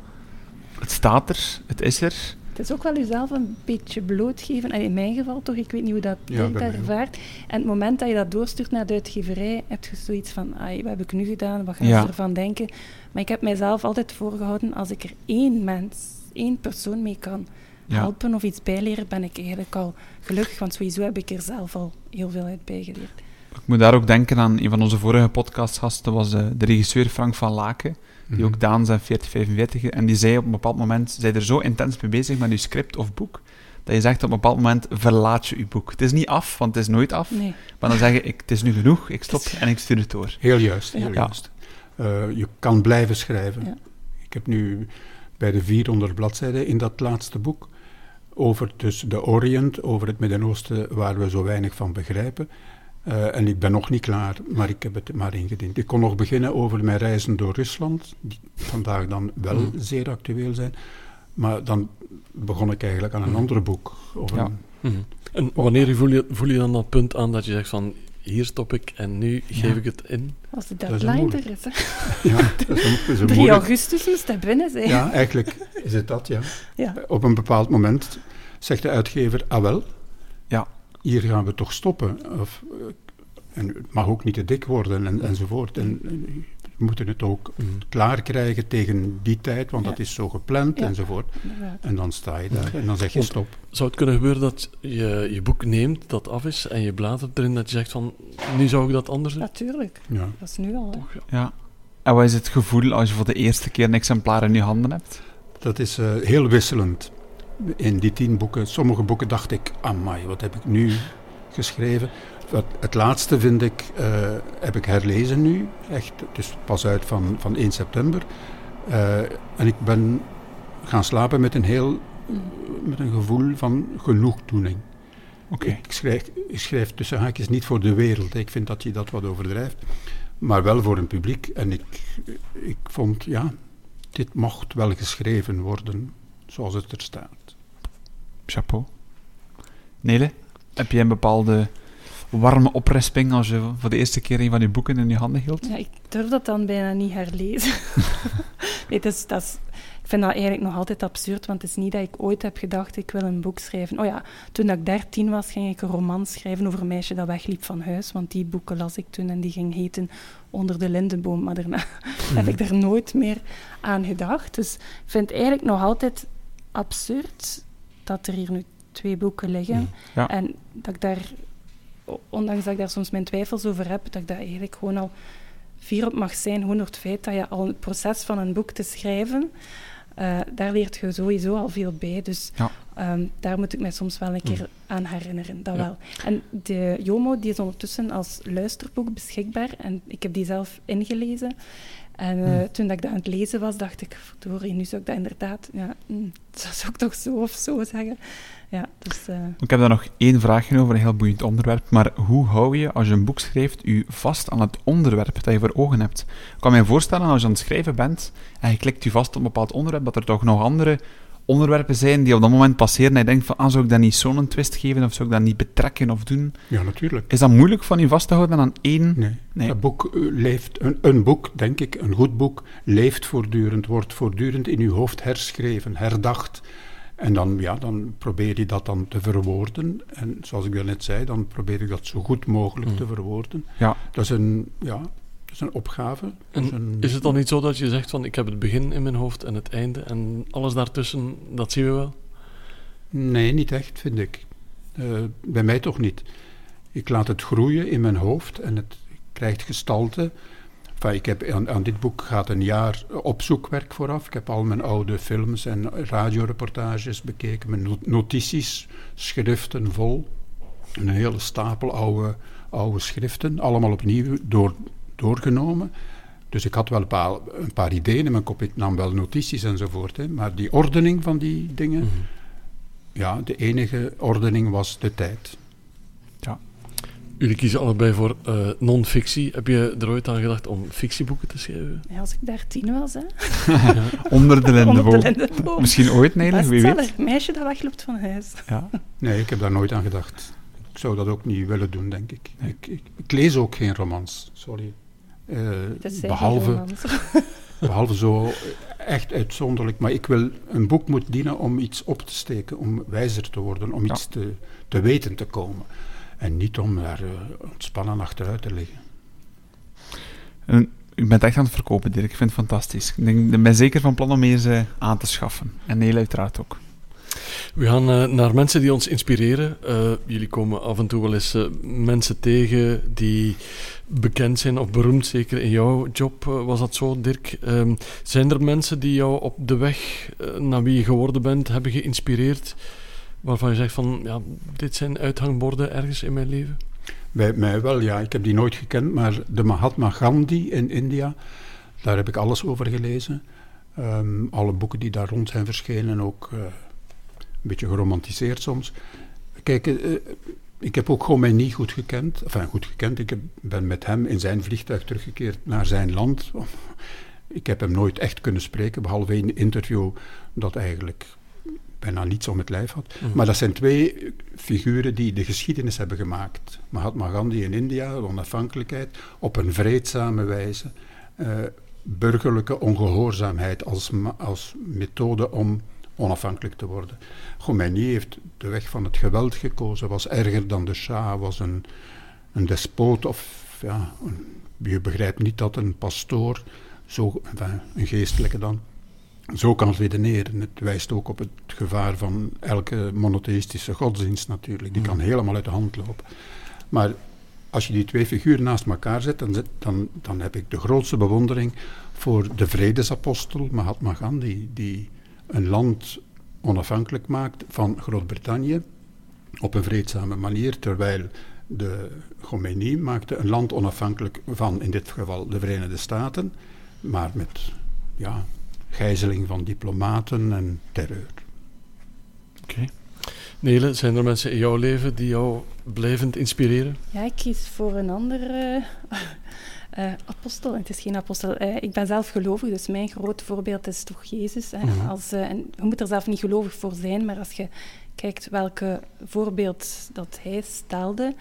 het staat er, het is er. Het is ook wel jezelf een beetje blootgeven. En in mijn geval toch, ik weet niet hoe dat Ja, ervaart. En het moment dat je dat doorstuurt naar de uitgeverij, heb je zoiets van, ai, wat heb ik nu gedaan? Wat gaan Ja. ze ervan denken? Maar ik heb mijzelf altijd voorgehouden, als ik er één mens, één persoon mee kan Ja. helpen of iets bijleren, ben ik eigenlijk al gelukkig. Want sowieso heb ik er zelf al heel veel uit bijgeleerd. Ik moet daar ook denken aan een van onze vorige podcastgasten, was uh, de regisseur Frank van Laken, die ook Daan zijn 4045, en die zei op een bepaald moment, zij er zo intens mee bezig met je script of boek, dat je zegt op een bepaald moment, verlaat je je boek. Het is niet af, want het is nooit af, Nee. maar dan zeg je, ik, het is nu genoeg, ik stop en ik stuur het door. Heel juist, heel Ja. juist. Eh, je kan blijven schrijven. Ja. Ik heb nu bij de 400 bladzijden in dat laatste boek over dus de Orient, over het Midden-Oosten, waar we zo weinig van begrijpen. Eh, en ik ben nog niet klaar, maar ik heb het maar ingediend. Ik kon nog beginnen over mijn reizen door Rusland, die vandaag dan wel Mm. zeer actueel zijn. Maar dan begon ik eigenlijk aan een ander boek. Over Ja. een- Mhm. En wanneer voel je, voel je dan dat punt aan dat je zegt van hier stop ik en nu geef Ja. ik het in? Als de is deadline er is. Hè. ja, dat is een, dat is een 3 moeilijk- augustus moest hij binnen zijn. Ja, eigenlijk is het dat, ja. Ja. Op een bepaald moment zegt de uitgever, ah wel. Hier gaan we toch stoppen. Of, eh, en het mag ook niet te dik worden en, enzovoort. En, we moeten het ook Mhm. klaar krijgen tegen die tijd, want Ja. dat is zo gepland Ja. enzovoort. inderdaad. En dan sta je daar en dan zeg je Want- stop. Zou het kunnen gebeuren dat je je boek neemt, dat af is, en je bladert erin dat je zegt van nu zou ik dat anders doen? Natuurlijk, Ja. dat is nu al. Hè. Toch, ja. Ja. En wat is het gevoel als je voor de eerste keer een exemplaar in je handen hebt? Dat is eh, heel wisselend. In die tien boeken, sommige boeken dacht ik, amai, wat heb ik nu geschreven? Wat, het laatste vind ik, eh, heb ik herlezen nu, echt, het is pas uit van, van 1 september. Eh, en ik ben gaan slapen met een heel, met een gevoel van genoegdoening. Oké. Ik, schrijf, ik schrijf tussen haakjes niet voor de wereld, ik vind dat je dat wat overdrijft, maar wel voor een publiek. En ik, ik vond, ja, dit mocht wel geschreven worden zoals het er staat. Chapeau. Nele, heb je een bepaalde warme oprisping als je voor de eerste keer een van je boeken in je handen hield? Ja, ik durf dat dan bijna niet herlezen. nee, is, dat is, ik vind dat eigenlijk nog altijd absurd, want het is niet dat ik ooit heb gedacht, ik wil een boek schrijven. Oh ja, toen dat ik dertien was, ging ik een roman schrijven over een meisje dat wegliep van huis, want die boeken las ik toen en die ging heten Onder de lindenboom. Maar daarna heb ik er nooit meer aan gedacht. Dus ik vind eigenlijk nog altijd absurd dat er hier nu twee boeken liggen. Ja. En dat ik daar, ondanks dat ik daar soms mijn twijfels over heb, dat ik daar eigenlijk gewoon al fier op mag zijn. Gewoon door het feit dat je al het proces van een boek te schrijven, eh, daar leert je sowieso al veel bij. Dus Ja. ehm, daar moet ik mij soms wel een keer aan herinneren, dat Ja. wel. En de Jomo die is ondertussen als luisterboek beschikbaar en ik heb die zelf ingelezen. En eh, toen dat ik dat aan het lezen was, dacht ik, verdorie, nu zou ik dat inderdaad, ja, mm, dat zou ik toch zo of zo zeggen. Ja, dus... eh, Ik heb daar nog één vraagje over, een heel boeiend onderwerp. Maar hoe hou je, als je een boek schrijft, je vast aan het onderwerp dat je voor ogen hebt? Ik kan me voorstellen, als je aan het schrijven bent en je klikt je vast op een bepaald onderwerp, dat er toch nog andere onderwerpen zijn die op dat moment passeren en je denkt van, ah, zou ik dat niet zo'n twist geven of zou ik dat niet betrekken of doen? Ja, natuurlijk. Is dat moeilijk van je vast te houden aan één? Nee. Nee. Dat boek eh, leeft, een, een boek, denk ik, een goed boek, leeft voortdurend, wordt voortdurend in uw hoofd herschreven, herdacht. En dan, ja, dan probeer je dat dan te verwoorden. En zoals ik daarnet zei, dan probeer ik dat zo goed mogelijk te verwoorden. Ja. Dat is een, ja, is een opgave. Is En een- is het dan niet zo dat je zegt van ik heb het begin in mijn hoofd en het einde en alles daartussen, dat zien we wel? Nee, niet echt, vind ik. Eh, bij mij toch niet. Ik laat het groeien in mijn hoofd en het krijgt gestalte. Enfin, ik heb aan, aan dit boek gaat een jaar opzoekwerk vooraf. Ik heb al mijn oude films en radioreportages bekeken, mijn not- notities, schriften vol. Een hele stapel oude, oude schriften, allemaal opnieuw door, doorgenomen. Dus ik had wel een paar, een paar ideeën in mijn kop. Ik nam wel notities enzovoort. Hè. Maar die ordening van die dingen, ja, de enige ordening was de tijd. Jullie kiezen allebei voor eh, non-fictie. Heb je er ooit aan gedacht om fictieboeken te schrijven? ja, als ik daar tien was, hè. Onder de lindenboom. Onder de lindenboom. Misschien ooit, Nele, wie weet. Meisje dat wegloopt van huis. Ja. Nee, ik heb daar nooit aan gedacht. Ik zou dat ook niet willen doen, denk ik. Ik, ik, ik lees ook geen romans, sorry. Eh, behalve, behalve zo echt uitzonderlijk. Maar ik wil, een boek moet dienen om iets op te steken, om wijzer te worden, om Ja. iets te, te weten te komen. En niet om daar eh, ontspannen achteruit te liggen. En U bent echt aan het verkopen, Dirk. Ik vind het fantastisch. Ik, denk, ik ben zeker van plan om eens aan te schaffen. En Nele uiteraard ook. We gaan uh, naar mensen die ons inspireren. Uh, jullie komen af en toe wel eens uh, mensen tegen die bekend zijn of beroemd, zeker in jouw job was dat zo, Dirk. Um, zijn er mensen die jou op de weg naar wie je geworden bent hebben geïnspireerd, waarvan je zegt van, ja, dit zijn uithangborden ergens in mijn leven? Bij mij wel, ja. Ik heb die nooit gekend, maar de Mahatma Gandhi in India, daar heb ik alles over gelezen. Um, alle boeken die daar rond zijn verschenen, ook beetje geromantiseerd soms. Kijk, uh, ik heb ook gewoon mij niet goed gekend. Enfin, goed gekend. Ik heb, ben met hem in zijn vliegtuig teruggekeerd naar zijn land. Ik heb hem nooit echt kunnen spreken, behalve een interview dat eigenlijk bijna niets om het lijf had. Mm. Maar dat zijn twee figuren die de geschiedenis hebben gemaakt. Mahatma Gandhi in India, de onafhankelijkheid, op een vreedzame wijze. Uh, burgerlijke ongehoorzaamheid als, als methode om onafhankelijk te worden. Khomeini heeft de weg van het geweld gekozen, was erger dan de Shah, was een, een despoot of ja, een, je begrijpt niet dat een pastoor, zo, een geestelijke dan, zo kan redeneren. Het wijst ook op het gevaar van elke monotheïstische godsdienst natuurlijk. Die kan helemaal uit de hand lopen. Maar als je die twee figuren naast elkaar zet, dan, dan, dan heb ik de grootste bewondering voor de vredesapostel Mahatma Gandhi, die een land onafhankelijk maakt van Groot-Brittannië op een vreedzame manier, terwijl de Khomeini maakte een land onafhankelijk van, in dit geval, de Verenigde Staten, maar met ja, gijzeling van diplomaten en terreur. Oké. Nele, zijn er mensen in jouw leven die jou blijvend inspireren? Ja, ik kies voor een andere uh, apostel. Het is geen apostel. Uh, ik ben zelf gelovig, dus mijn groot voorbeeld is toch Jezus. Hè. Mhm. Als, uh, en je moet er zelf niet gelovig voor zijn, maar als je kijkt welke voorbeeld dat hij stelde,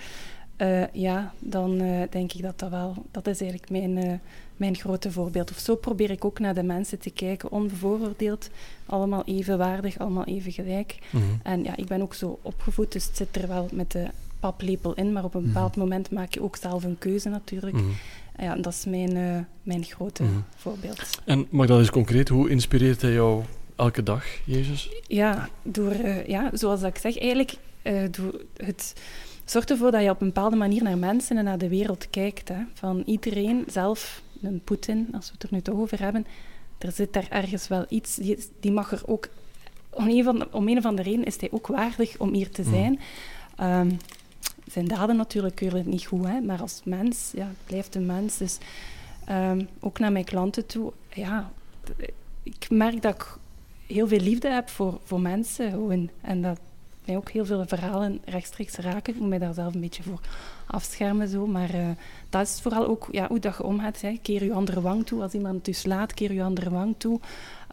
ja, dan denk ik dat dat wel, dat is eigenlijk mijn mijn grote voorbeeld. Of zo probeer ik ook naar de mensen te kijken, onbevooroordeeld, allemaal even waardig, allemaal even gelijk. Mhm. En ja, ik ben ook zo opgevoed, dus het zit er wel met de paplepel in, maar op een bepaald mhm. moment maak je ook zelf een keuze natuurlijk. Ja, dat is mijn, uh, mijn grote mhm. voorbeeld. En mag dat eens concreet, hoe inspireert hij jou elke dag, Jezus? Ja, door, uh, ja zoals ik zeg, eigenlijk uh, door het zorgt ervoor dat je op een bepaalde manier naar mensen en naar de wereld kijkt. Hè. Van iedereen zelf een Poetin, als we het er nu toch over hebben, er zit daar ergens wel iets, die, die mag er ook, om een, van, om een of andere reden is hij ook waardig om hier te hmm. zijn. Mm. Zijn daden natuurlijk keuren het niet goed, hè, maar als mens, ja, het blijft een mens. Dus um, ook naar mijn klanten toe, ja, ik merk dat ik heel veel liefde heb voor, voor mensen gewoon. En dat mij ook heel veel verhalen rechtstreeks raken. Ik moet mij daar zelf een beetje voor afschermen. Zo. Maar uh, dat is vooral ook ja, hoe dat je omgaat. Hè. Keer je andere wang toe. Als iemand dus laat, keer je andere wang toe.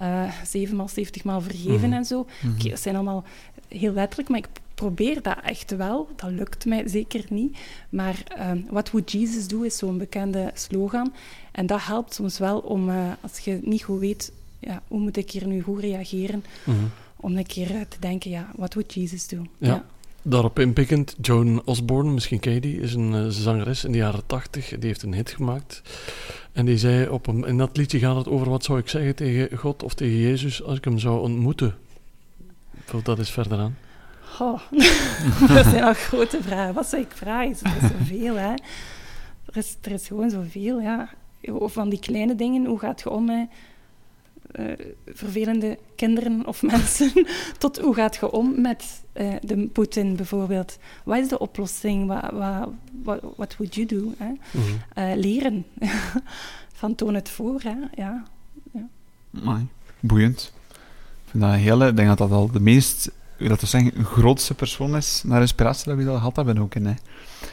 Uh, zevenmaal, zeventigmaal vergeven mhm. en zo. Mm dat zijn allemaal heel letterlijk, maar ik probeer dat echt wel. Dat lukt mij zeker niet. Maar uh, What Would Jesus Do is zo'n bekende slogan. En dat helpt soms wel om, uh, als je niet goed weet, ja, hoe moet ik hier nu goed reageren... Mhm om een keer te denken, ja, wat would Jesus do? Ja. Daarop inpikkend, Joan Osborne, misschien ken je die, is een uh, zangeres in de jaren tachtig. Die heeft een hit gemaakt. En die zei, op een, in dat liedje gaat het over wat zou ik zeggen tegen God of tegen Jezus als ik hem zou ontmoeten. Dat is verder aan. Oh, dat zijn al grote vragen. Wat zou ik vragen? Er is zoveel, hè. Er is, er is gewoon zoveel, ja. Van die kleine dingen, hoe gaat je om met uh, vervelende kinderen of mensen, tot hoe gaat je om met uh, de Poetin bijvoorbeeld? Wat is de oplossing? Wat what, what, would you do? Hè? Mm -hmm. uh, leren. Van toon het voor, hè? Ja. ja. Amai, boeiend. Ik vind dat een hele, ik denk dat dat al de meest, dat we zeggen, grootste persoon is naar inspiratie dat we dat gehad hebben ook in hè,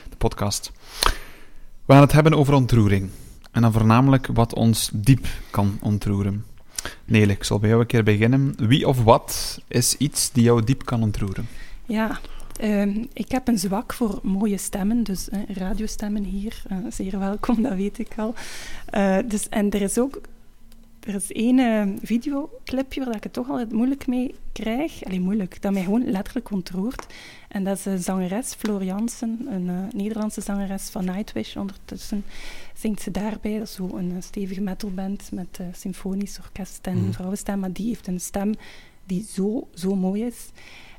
de podcast. We gaan het hebben over ontroering. En dan voornamelijk wat ons diep kan ontroeren. Nee, ik zal bij jou een keer beginnen. Wie of wat is iets die jou diep kan ontroeren? Ja, uh, ik heb een zwak voor mooie stemmen, dus radiostemmen hier, uh, zeer welkom, dat weet ik al. Eh, dus, en er is ook er is één videoclipje waar ik het toch altijd moeilijk mee krijg. Allee, moeilijk, dat mij gewoon letterlijk ontroert. En dat is de zangeres Floriansen, een Nederlandse zangeres van Nightwish. Ondertussen zingt ze daarbij. Dat is zo een stevige metalband met symfonisch orkest en mm. vrouwenstem. Maar die heeft een stem die zo, zo mooi is.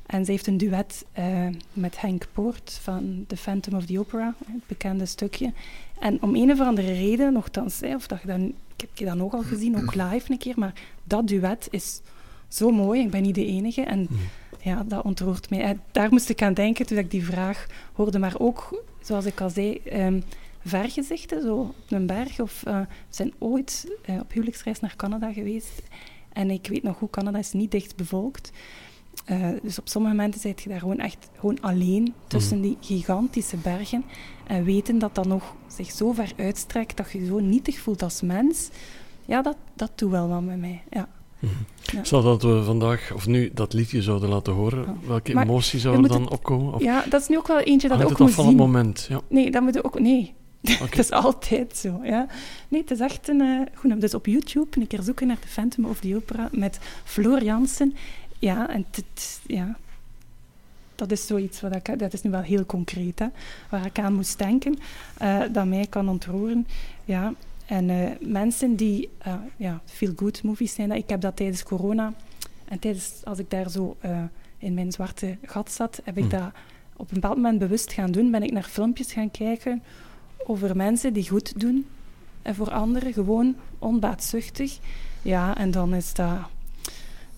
En ze heeft een duet uh, met Henk Poort van The Phantom of the Opera, het bekende stukje. En om een of andere reden, nogthans, hè, of dat je dan, ik heb je dat nog al gezien, ook live een keer, maar dat duet is zo mooi. Ik ben niet de enige. En mm. ja, dat ontroert mij. En daar moest ik aan denken toen ik die vraag hoorde. Maar ook, zoals ik al zei, um, vergezichten, zo op een berg. Of uh, we zijn ooit uh, op huwelijksreis naar Canada geweest. En ik weet nog hoe Canada is niet dicht bevolkt. Uh, dus op sommige momenten zit je daar gewoon echt gewoon alleen tussen die gigantische bergen. En weten dat dat nog zich zo ver uitstrekt dat je je zo nietig voelt als mens. Ja, dat, dat doet wel wat met mij. Ja. Ja. Zou dat we vandaag, of nu, dat liedje zouden laten horen, welke emotie zou er dan opkomen? Of ja, dat is nu ook wel eentje dat ook moet zien. van het moment? Ja. Nee, dat moet ook... Nee, dat is altijd zo. Ja. Nee, het is echt een... Uh, goed, dus op YouTube een keer zoeken naar de Phantom of the Opera met Floor Jansen. Ja, en ja, dat is zoiets wat ik... Dat is nu wel heel concreet, hè, waar ik aan moest denken, uh, dat mij kan ontroeren. Ja, en uh, mensen die uh, ja, feel-good movies zijn, ik heb dat tijdens corona en tijdens, als ik daar zo in mijn zwarte gat zat, heb ik mm. dat op een bepaald moment bewust gaan doen. Ben ik naar filmpjes gaan kijken over mensen die goed doen en voor anderen, gewoon onbaatzuchtig. Ja, en dan is dat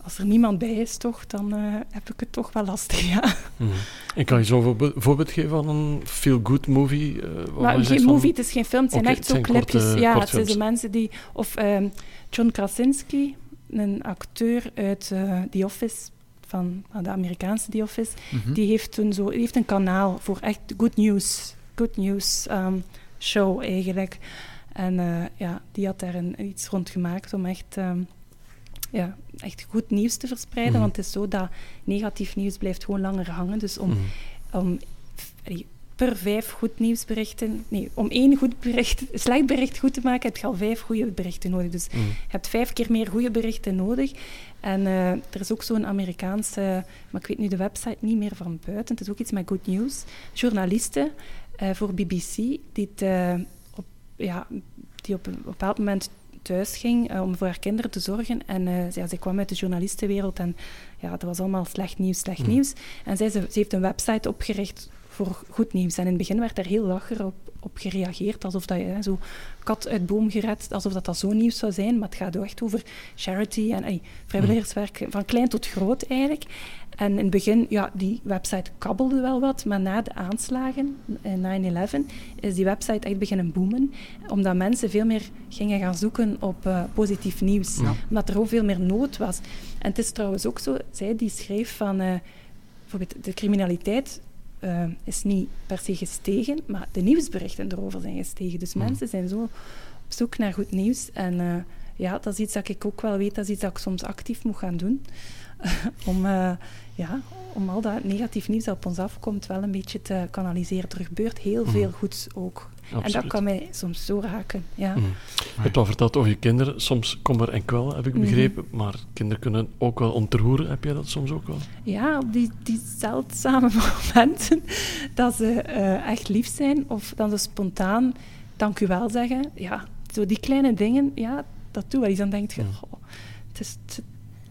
als er niemand bij is, toch, dan uh, heb ik het toch wel lastig, ja. Mm. En kan je zo een voorbeeld geven van een feel-good movie? Uh, maar geen movie, het is geen film, het zijn echt zo clipjes. ja, het zijn zo mensen die... Of um, John Krasinski, een acteur uit uh, The Office, van de Amerikaanse The Office, mm -hmm. die heeft toen zo... Die heeft een kanaal voor echt good news, good news um, show, eigenlijk. En ja, die had daar een, iets rond gemaakt om echt... Um, ja, echt goed nieuws te verspreiden. Mhm. Want het is zo dat negatief nieuws blijft gewoon langer hangen. Dus om, mhm. om per vijf goed nieuwsberichten... Nee, om één goed bericht, slecht bericht goed te maken, heb je al vijf goede berichten nodig. Dus mhm. je hebt vijf keer meer goede berichten nodig. En uh, er is ook zo'n Amerikaanse... Maar ik weet nu de website niet meer van buiten. Het is ook iets met good news. Journalisten uh, voor BBC die, het, uh, op, ja, die op een bepaald moment thuis ging uh, om voor haar kinderen te zorgen. En uh, ja, zij kwam uit de journalistenwereld en ja, dat was allemaal slecht nieuws, slecht mm. nieuws. En zij, ze, ze, heeft een website opgericht voor goed nieuws. En in het begin werd er heel lacher op, op gereageerd, alsof dat je zo kat uit boom gered, alsof dat, dat zo nieuws zou zijn. Maar het gaat echt over charity en ey, vrijwilligerswerk, van klein tot groot eigenlijk. En in het begin, ja, die website kabbelde wel wat, maar na de aanslagen, in 9-11, is die website echt beginnen boomen. Omdat mensen veel meer gingen gaan zoeken op uh, positief nieuws. Omdat er ook veel meer nood was. En het is trouwens ook zo, zij die schreef van, uh, bijvoorbeeld de criminaliteit uh, is niet per se gestegen, maar de nieuwsberichten erover zijn gestegen. Dus mensen zijn zo op zoek naar goed nieuws. En ja, dat is iets dat ik ook wel weet, dat is iets dat ik soms actief moet gaan doen. om, uh, ja, om al dat negatief nieuws dat op ons afkomt wel een beetje te kanaliseren. Er gebeurt heel mhm. veel goeds ook. En dat kan mij soms zo raken. Ja. Mm. Je hebt al verteld over je kinderen. Soms kommer en kwel, heb ik mhm. begrepen. Maar kinderen kunnen ook wel ontroeren. Heb jij dat soms ook wel? Ja, op die, die zeldzame momenten dat ze uh, echt lief zijn. Of dan ze spontaan dank u wel zeggen. Ja, zo die kleine dingen, ja, dat doe wel iets. Dan denk je, oh, het is, het,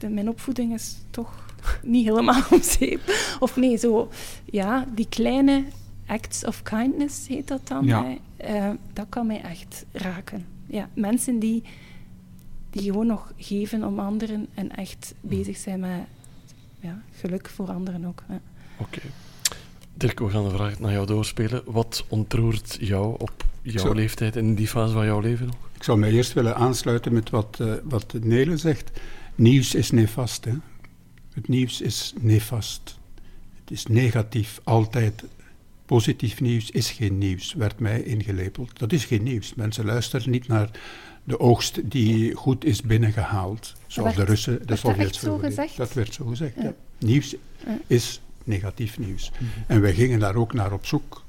mijn opvoeding is toch niet helemaal om zeep. Of nee, zo, ja, die kleine acts of kindness heet dat dan. Ja. Uh, dat kan mij echt raken. Ja, mensen die, die gewoon nog geven om anderen en echt bezig zijn met ja, geluk voor anderen ook. Ja. Oké. Dirk, we gaan de vraag naar jou doorspelen. Wat ontroert jou op jouw leeftijd in die fase van jouw leven nog? Ik zou mij eerst willen aansluiten met wat, uh, wat Nele zegt. Nieuws is nefast. Hè? Het nieuws is nefast. Het is negatief, altijd. Positief nieuws is geen nieuws, werd mij ingelepeld. Dat is geen nieuws. Mensen luisteren niet naar de oogst die goed is binnengehaald. Zoals de Russen, de Sovjets vroeger. Dat werd zo gezegd. Ja. Nieuws is negatief nieuws. Mhm. En wij gingen daar ook naar op zoek.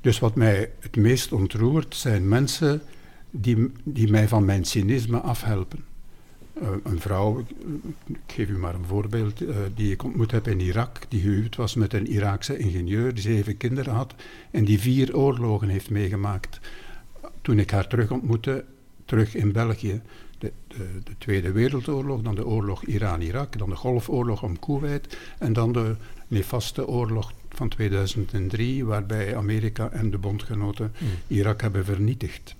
Dus wat mij het meest ontroert zijn mensen die, die mij van mijn cynisme afhelpen. Eh, een vrouw, ik geef u maar een voorbeeld, uh, die ik ontmoet heb in Irak, die gehuwd was met een Iraakse ingenieur, die zeven kinderen had en die vier oorlogen heeft meegemaakt. Toen ik haar terug ontmoette, terug in België, de, de, de, Tweede Wereldoorlog, dan de oorlog Iran-Irak, dan de Golfoorlog om Kuwait en dan de nefaste oorlog van 2003, waarbij Amerika en de bondgenoten mm. Irak hebben vernietigd.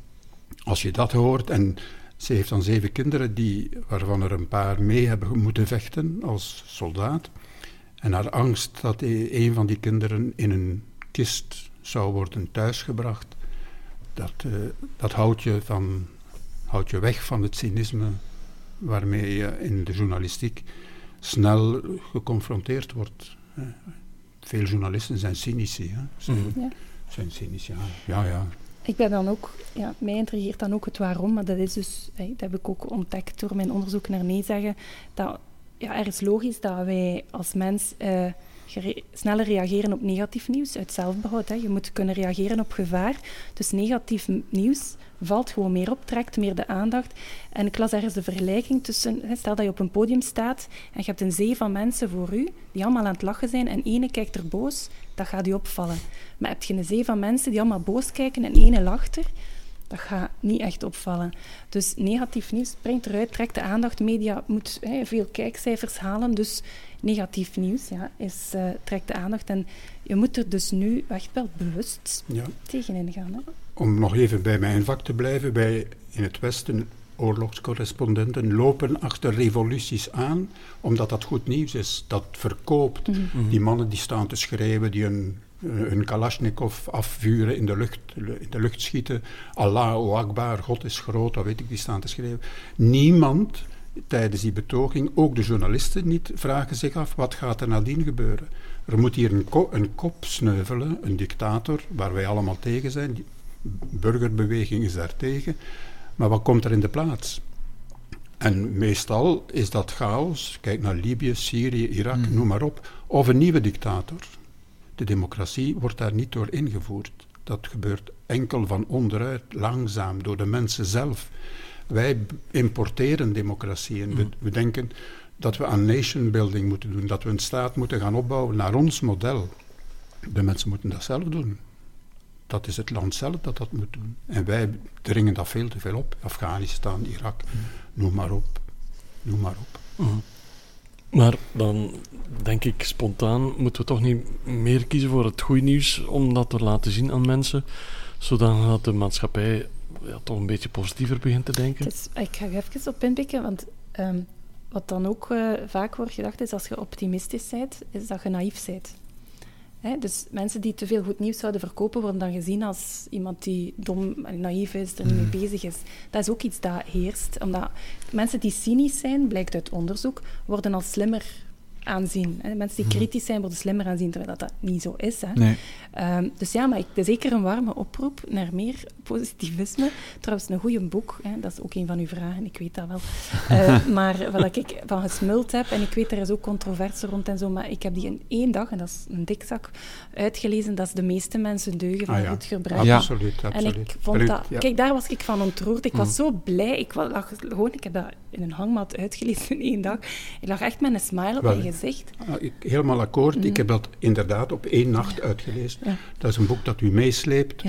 Als je dat hoort, en ze heeft dan zeven kinderen, die, waarvan er een paar mee hebben moeten vechten als soldaat. En haar angst dat e-, een van die kinderen in een kist zou worden thuisgebracht, dat, uh, dat houdt, je van, houdt je weg van het cynisme waarmee je in de journalistiek snel geconfronteerd wordt. Veel journalisten zijn cynici. Hè? Zijn, mm. ja. zijn cynisch, ja. ja, ja. Ik ben dan ook, ja, mij intrigeert dan ook het waarom, maar dat is dus, dat heb ik ook ontdekt door mijn onderzoek naar nee zeggen, dat ja, er is logisch dat wij als mens uh, sneller reageren op negatief nieuws uit zelfbehoud. Hè. Je moet kunnen reageren op gevaar. Dus negatief nieuws valt gewoon meer op, trekt meer de aandacht. En ik las ergens de vergelijking tussen, stel dat je op een podium staat en je hebt een zee van mensen voor u, die allemaal aan het lachen zijn en ene kijkt er boos, dat gaat u opvallen. Maar heb je een zee van mensen die allemaal boos kijken en ene lacht er, dat gaat niet echt opvallen. Dus negatief nieuws springt eruit, trekt de aandacht. Media moet veel kijkcijfers halen, dus negatief nieuws ja, is, uh, trekt de aandacht. En je moet er dus nu echt wel bewust ja. tegenin gaan. Hè? Om nog even bij mijn vak te blijven, wij in het Westen, oorlogscorrespondenten, lopen achter revoluties aan, omdat dat goed nieuws is. Dat verkoopt. Mhm. Die mannen die staan te schrijven, die een hun Kalashnikov afvuren, in de lucht, in de lucht schieten. Allahu Akbar, God is groot, dat weet ik, die staan te schrijven. Niemand tijdens die betoging, ook de journalisten niet, vragen zich af wat gaat er nadien gebeuren. Er moet hier een, een kop sneuvelen, een dictator, waar wij allemaal tegen zijn. Die burgerbeweging is daar tegen. Maar wat komt er in de plaats? En meestal is dat chaos. Kijk naar Libië, Syrië, Irak, mm. noem maar op. Of een nieuwe dictator. De democratie wordt daar niet door ingevoerd. Dat gebeurt enkel van onderuit, langzaam, door de mensen zelf. Wij importeren democratie en we, mm. we denken dat we aan nation building moeten doen, dat we een staat moeten gaan opbouwen naar ons model. De mensen moeten dat zelf doen. Dat is het land zelf dat dat moet doen. En wij dringen dat veel te veel op. Afghanistan, Irak, mm. noem maar op. Noem maar op. Mm. Maar dan denk ik spontaan moeten we toch niet meer kiezen voor het goede nieuws om dat te laten zien aan mensen, zodat de maatschappij ja, toch een beetje positiever begint te denken. ik ga even op inpikken, want ehm, wat dan ook uh, vaak wordt gedacht is als je optimistisch bent, is dat je naïef bent. Hè? Dus mensen die te veel goed nieuws zouden verkopen, worden dan gezien als iemand die dom en naïef is, er niet mee mm. bezig is. Dat is ook iets dat heerst. Omdat mensen die cynisch zijn, blijkt uit onderzoek, worden als slimmer aanzien. Hè. Mensen die mhm. kritisch zijn worden slimmer aanzien, terwijl dat, dat niet zo is. Hè. Nee. Um, dus ja, maar ik, het is zeker een warme oproep naar meer positivisme. Trouwens, een goede boek, hè, dat is ook een van uw vragen, ik weet dat wel. Uh, maar wat ik van gesmuld heb, en ik weet er is ook controverse rond en zo, maar ik heb die in één dag, en dat is een dikzak, uitgelezen. Dat is de meeste mensen deugen van ah, ja. goed gebruik. Ja, absoluut, absoluut. En ik vond dat... Kijk, daar was ik van ontroerd. Ik was mhm. zo blij. Ik lag gewoon... Ik heb dat in een hangmat uitgelezen in één dag. Ik lag echt met een smile op mijn gezicht Ah, ik, helemaal akkoord. Ik mhm. heb dat inderdaad op één nacht uitgelezen. Dat is een boek dat u meesleept,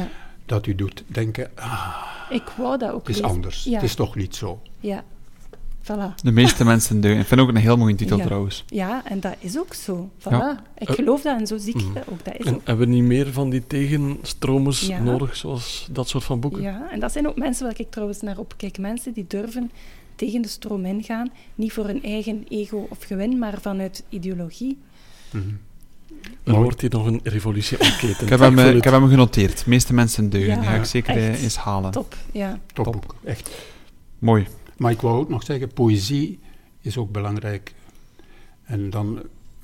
dat u doet denken... Ah, ik wou dat ook Het is anders. Het is toch niet zo. Ja. Voilà. De meeste mensen deugen. Ik vind ook een heel mooie titel trouwens. Ja, en dat is ook zo. Voilà. Ik geloof dat en zo zie ik mhm. dat ook. Dat is en hebben we niet meer van die tegenstromers nodig, zoals dat soort van boeken? Ja, en dat zijn ook mensen waar ik trouwens naar opkijk. Mensen die durven tegen de stroom ingaan. Niet voor hun eigen ego of gewin, maar vanuit ideologie. Mm -hmm. Er wordt hier nog een revolutie ontketend. ik, heb hem, ik heb hem genoteerd. De meeste mensen deugen. Ja, ga ik zeker echt. eens halen. Top, ja. Top, Top. echt. Mooi. Maar ik wou ook nog zeggen, poëzie is ook belangrijk. En dan,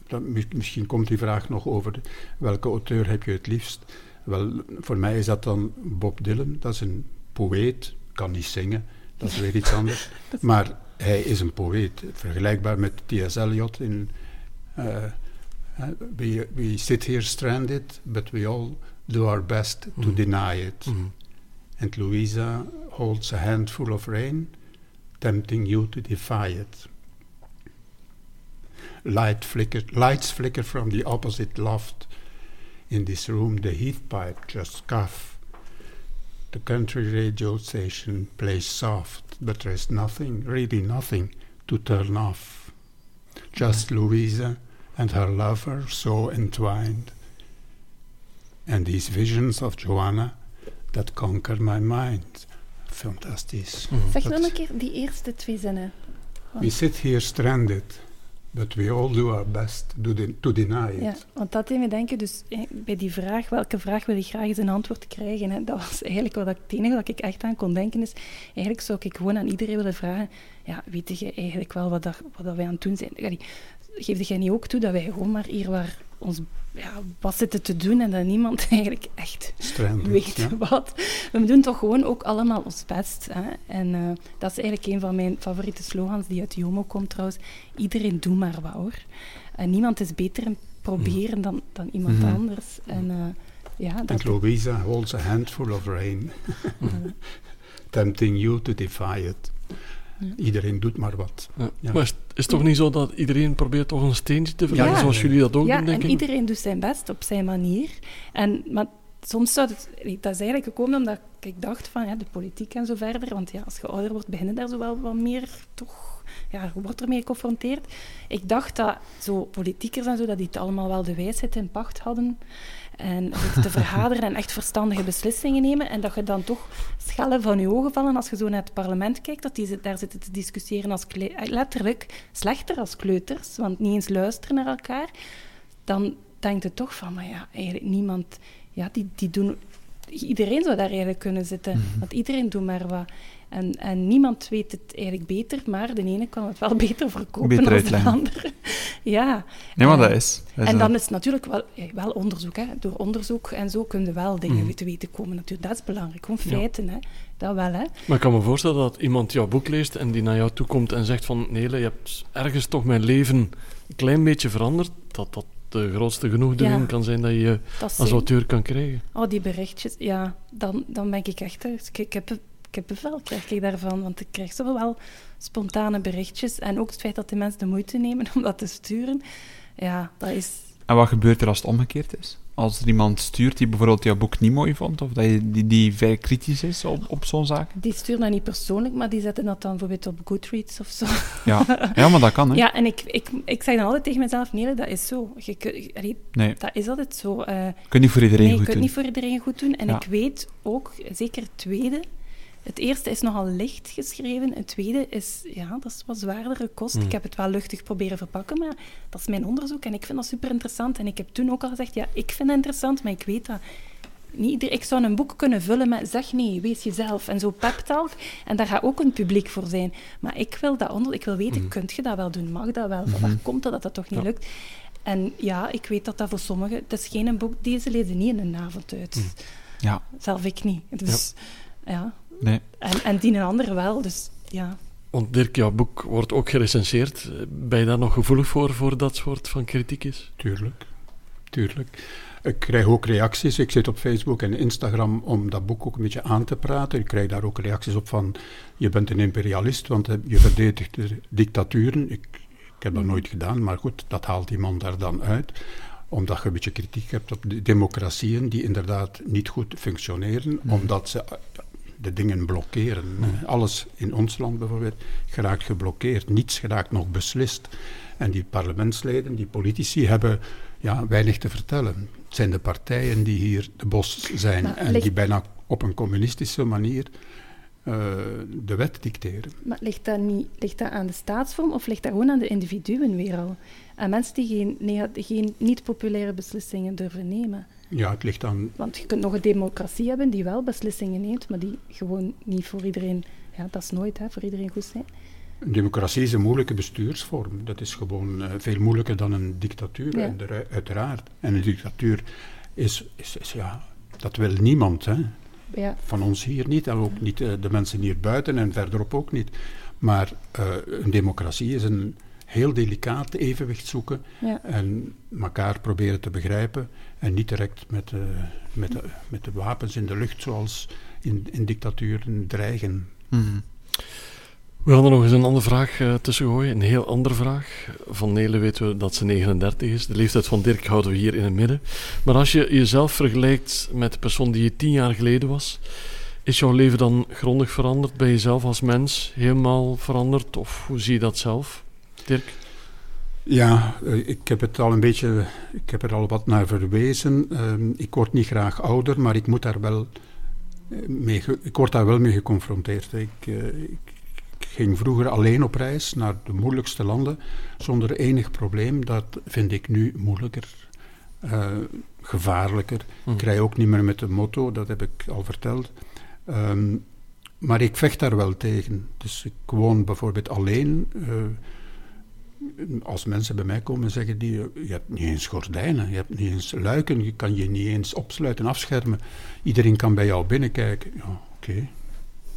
dan misschien komt die vraag nog over welke auteur heb je het liefst. Wel, voor mij is dat dan Bob Dylan. Dat is een poëet, kan niet zingen, dat is weer iets anders. maar hij is een poëet, vergelijkbaar met T.S. Eliot in uh, we, we sit here stranded, but we all do our best to mm. deny it. Mm. And Louisa holds a handful of rain, tempting you to defy it. Light flicker, lights flicker from the opposite loft. In this room, the heath pipe just scuff The country radio station plays soft, but there's nothing, really nothing, to turn off. Just mm-hmm. Louisa and her lover so entwined. And these visions of Joanna that conquer my mind. Fantastisch. Mm-hmm. Zeg nog een keer die eerste twee zinnen. We sit here stranded, but we all do our best to, de- to deny it. Ja, want dat deed me denken, dus bij die vraag, welke vraag wil je graag eens een antwoord krijgen? Hè? Dat was eigenlijk wat ik, het enige wat ik echt aan kon denken is, eigenlijk zou ik gewoon aan iedereen willen vragen, ja, weet je eigenlijk wel wat, dat, wat dat wij aan het doen zijn? Geef jij niet ook toe dat wij gewoon maar hier waar ons ja, wat zitten te doen en dat niemand eigenlijk echt Stranded, weet ja. wat. We doen toch gewoon ook allemaal ons best. Hè? En eh, dat is eigenlijk een van mijn favoriete slogans die uit Jomo komt trouwens. Iedereen doe maar wat hoor. En niemand is beter in proberen dan, dan iemand Mhm. anders. En eh, ja, dat, Louisa holds a handful of rain, tempting you to defy it. Iedereen doet maar wat. Ja. Ja. Maar is het is toch niet zo dat iedereen probeert toch een steentje te verleggen, Ja. zoals jullie dat ook ja, doen, denk en ik? iedereen doet zijn best op zijn manier. En, maar soms zou het... Dat is eigenlijk gekomen omdat ik dacht van ja, de politiek en zo verder. Want ja, als je ouder wordt, beginnen daar zo wel wat meer toch... Ja, je wordt ermee geconfronteerd. Ik dacht dat zo politiekers en zo, dat die het allemaal wel de wijsheid in pacht hadden. En te vergaderen en echt verstandige beslissingen nemen. En dat je dan toch schellen van je ogen vallen als je zo naar het parlement kijkt. Dat die daar zitten te discussiëren als eh, letterlijk slechter als kleuters. Want niet eens luisteren naar elkaar. Dan denkt het toch van, maar ja, eigenlijk niemand... Ja, die, die doen... Iedereen zou daar eigenlijk kunnen zitten. Mhm. Want iedereen doet maar wat. En, en niemand weet het eigenlijk beter, maar de ene kan het wel beter verkopen Beter dan de andere. Ja. Nee, maar Eh, dat is. dat is en dan is het natuurlijk wel, eh, wel onderzoek. Hè. Door onderzoek en zo kun je wel dingen Mhm. te weten komen. Natuurlijk, dat is belangrijk. Gewoon Ja. feiten, hè. dat wel. Hè. Maar ik kan me voorstellen dat iemand jouw boek leest en die naar jou toe komt en zegt van Nele, je hebt ergens toch mijn leven een klein beetje veranderd, dat dat de grootste genoegdoening Ja. kan zijn dat je Dat als auteur kan krijgen. Oh, die berichtjes, ja, dan, dan ben ik echt... ik heb kippenvel krijg ik daarvan, want ik krijg zo wel spontane berichtjes. En ook het feit dat de mensen de moeite nemen om dat te sturen, ja, dat is... En wat gebeurt er als het omgekeerd is? Als er iemand stuurt die bijvoorbeeld jouw boek niet mooi vond, of dat je, die, die vrij kritisch is op, op zo'n zaak? Die sturen dat niet persoonlijk, maar die zetten dat dan bijvoorbeeld op Goodreads of zo. Ja, ja maar dat kan, hè? Ja, en ik, ik, ik zeg dan altijd tegen mezelf, nee, dat is zo. Je, kun- allee, Nee, dat is altijd zo. eh, je kunt niet voor iedereen nee, je goed kunt doen. niet voor iedereen goed doen. En Ja. ik weet ook, zeker tweede... Het eerste is nogal licht geschreven. Het tweede is, ja, dat is wat zwaardere kost. Hmm. Ik heb het wel luchtig proberen verpakken, maar dat is mijn onderzoek en ik vind dat super interessant. En ik heb toen ook al gezegd, ja, ik vind het interessant, maar ik weet dat... Niet ik zou een boek kunnen vullen met zeg nee, wees jezelf en zo peptalk. En daar gaat ook een publiek voor zijn. Maar ik wil dat onder, ik wil weten, Mhm. kunt je dat wel doen? Mag dat wel? Mhm. waar komt dat dat dat toch niet Ja. lukt? En ja, ik weet dat dat voor sommigen... Het is geen boek, deze lezen niet in een avond uit. Mhm. Ja, Zelf ik niet. Dus ja. Nee. En, en die een ander wel. Dus ja. Want Dirk, jouw boek wordt ook gerecenseerd. Ben je daar nog gevoelig voor, voor dat soort van kritiek is? Tuurlijk, tuurlijk. Ik krijg ook reacties. Ik zit op Facebook en Instagram om dat boek ook een beetje aan te praten. Ik krijg daar ook reacties op van, je bent een imperialist, want je verdedigt de dictaturen. Ik, ik heb dat nooit gedaan, maar goed, dat haalt iemand daar dan uit. Omdat je een beetje kritiek hebt op de democratieën die inderdaad niet goed functioneren, omdat ze de dingen blokkeren. Eh, Alles in ons land bijvoorbeeld geraakt geblokkeerd. Niets geraakt nog beslist. En die parlementsleden, die politici, hebben ja, weinig te vertellen. Het zijn de partijen die hier de bos zijn Maar en die bijna op een communistische manier eh, de wet dicteren. Maar ligt dat, niet, ligt dat aan de staatsvorm of ligt dat gewoon aan de individuen weer al? Aan mensen die geen, geen niet-populaire beslissingen durven nemen. Ja, het ligt aan Want je kunt nog een democratie hebben die wel beslissingen neemt, maar die gewoon niet voor iedereen... Ja, dat is nooit hè, voor iedereen goed zijn. Een democratie is een moeilijke bestuursvorm. Dat is gewoon eh, veel moeilijker dan een dictatuur, Ja. uiteraard. En een dictatuur is, is, is, ja, dat wil niemand. Hè. Ja, Van ons hier niet, en ook niet eh, de mensen hier buiten en verderop ook niet. Maar eh, een democratie is een heel delicaat evenwicht zoeken ja. en elkaar proberen te begrijpen en niet direct met, eh, met, de, met de wapens in de lucht zoals in, in dictaturen dreigen. Mhm. We gaan er nog eens een andere vraag eh, tussen gooien. Een heel andere vraag. Van Nele weten we dat ze 39 is. De leeftijd van Dirk houden we hier in het midden. Maar als je jezelf vergelijkt met de persoon die je tien jaar geleden was, Is jouw leven dan grondig veranderd? Ben je zelf als mens helemaal veranderd? Of hoe zie je dat zelf, Dirk? Ja, eh, ik heb het al een beetje, ik heb er al wat naar verwezen. Ehm, ik word niet graag ouder, maar ik moet daar wel eh, mee, ik word daar wel mee geconfronteerd. Ik, uh, ik, ging vroeger alleen op reis naar de moeilijkste landen zonder enig probleem. Dat vind ik nu moeilijker, gevaarlijker. Ik rij ook niet meer met de motto, dat heb ik al verteld. Ehm, maar ik vecht daar wel tegen. Dus ik woon bijvoorbeeld alleen als mensen bij mij komen zeggen die, je hebt niet eens gordijnen, je hebt niet eens luiken, je kan je niet eens opsluiten, afschermen. Iedereen kan bij jou binnenkijken. Ja, oké,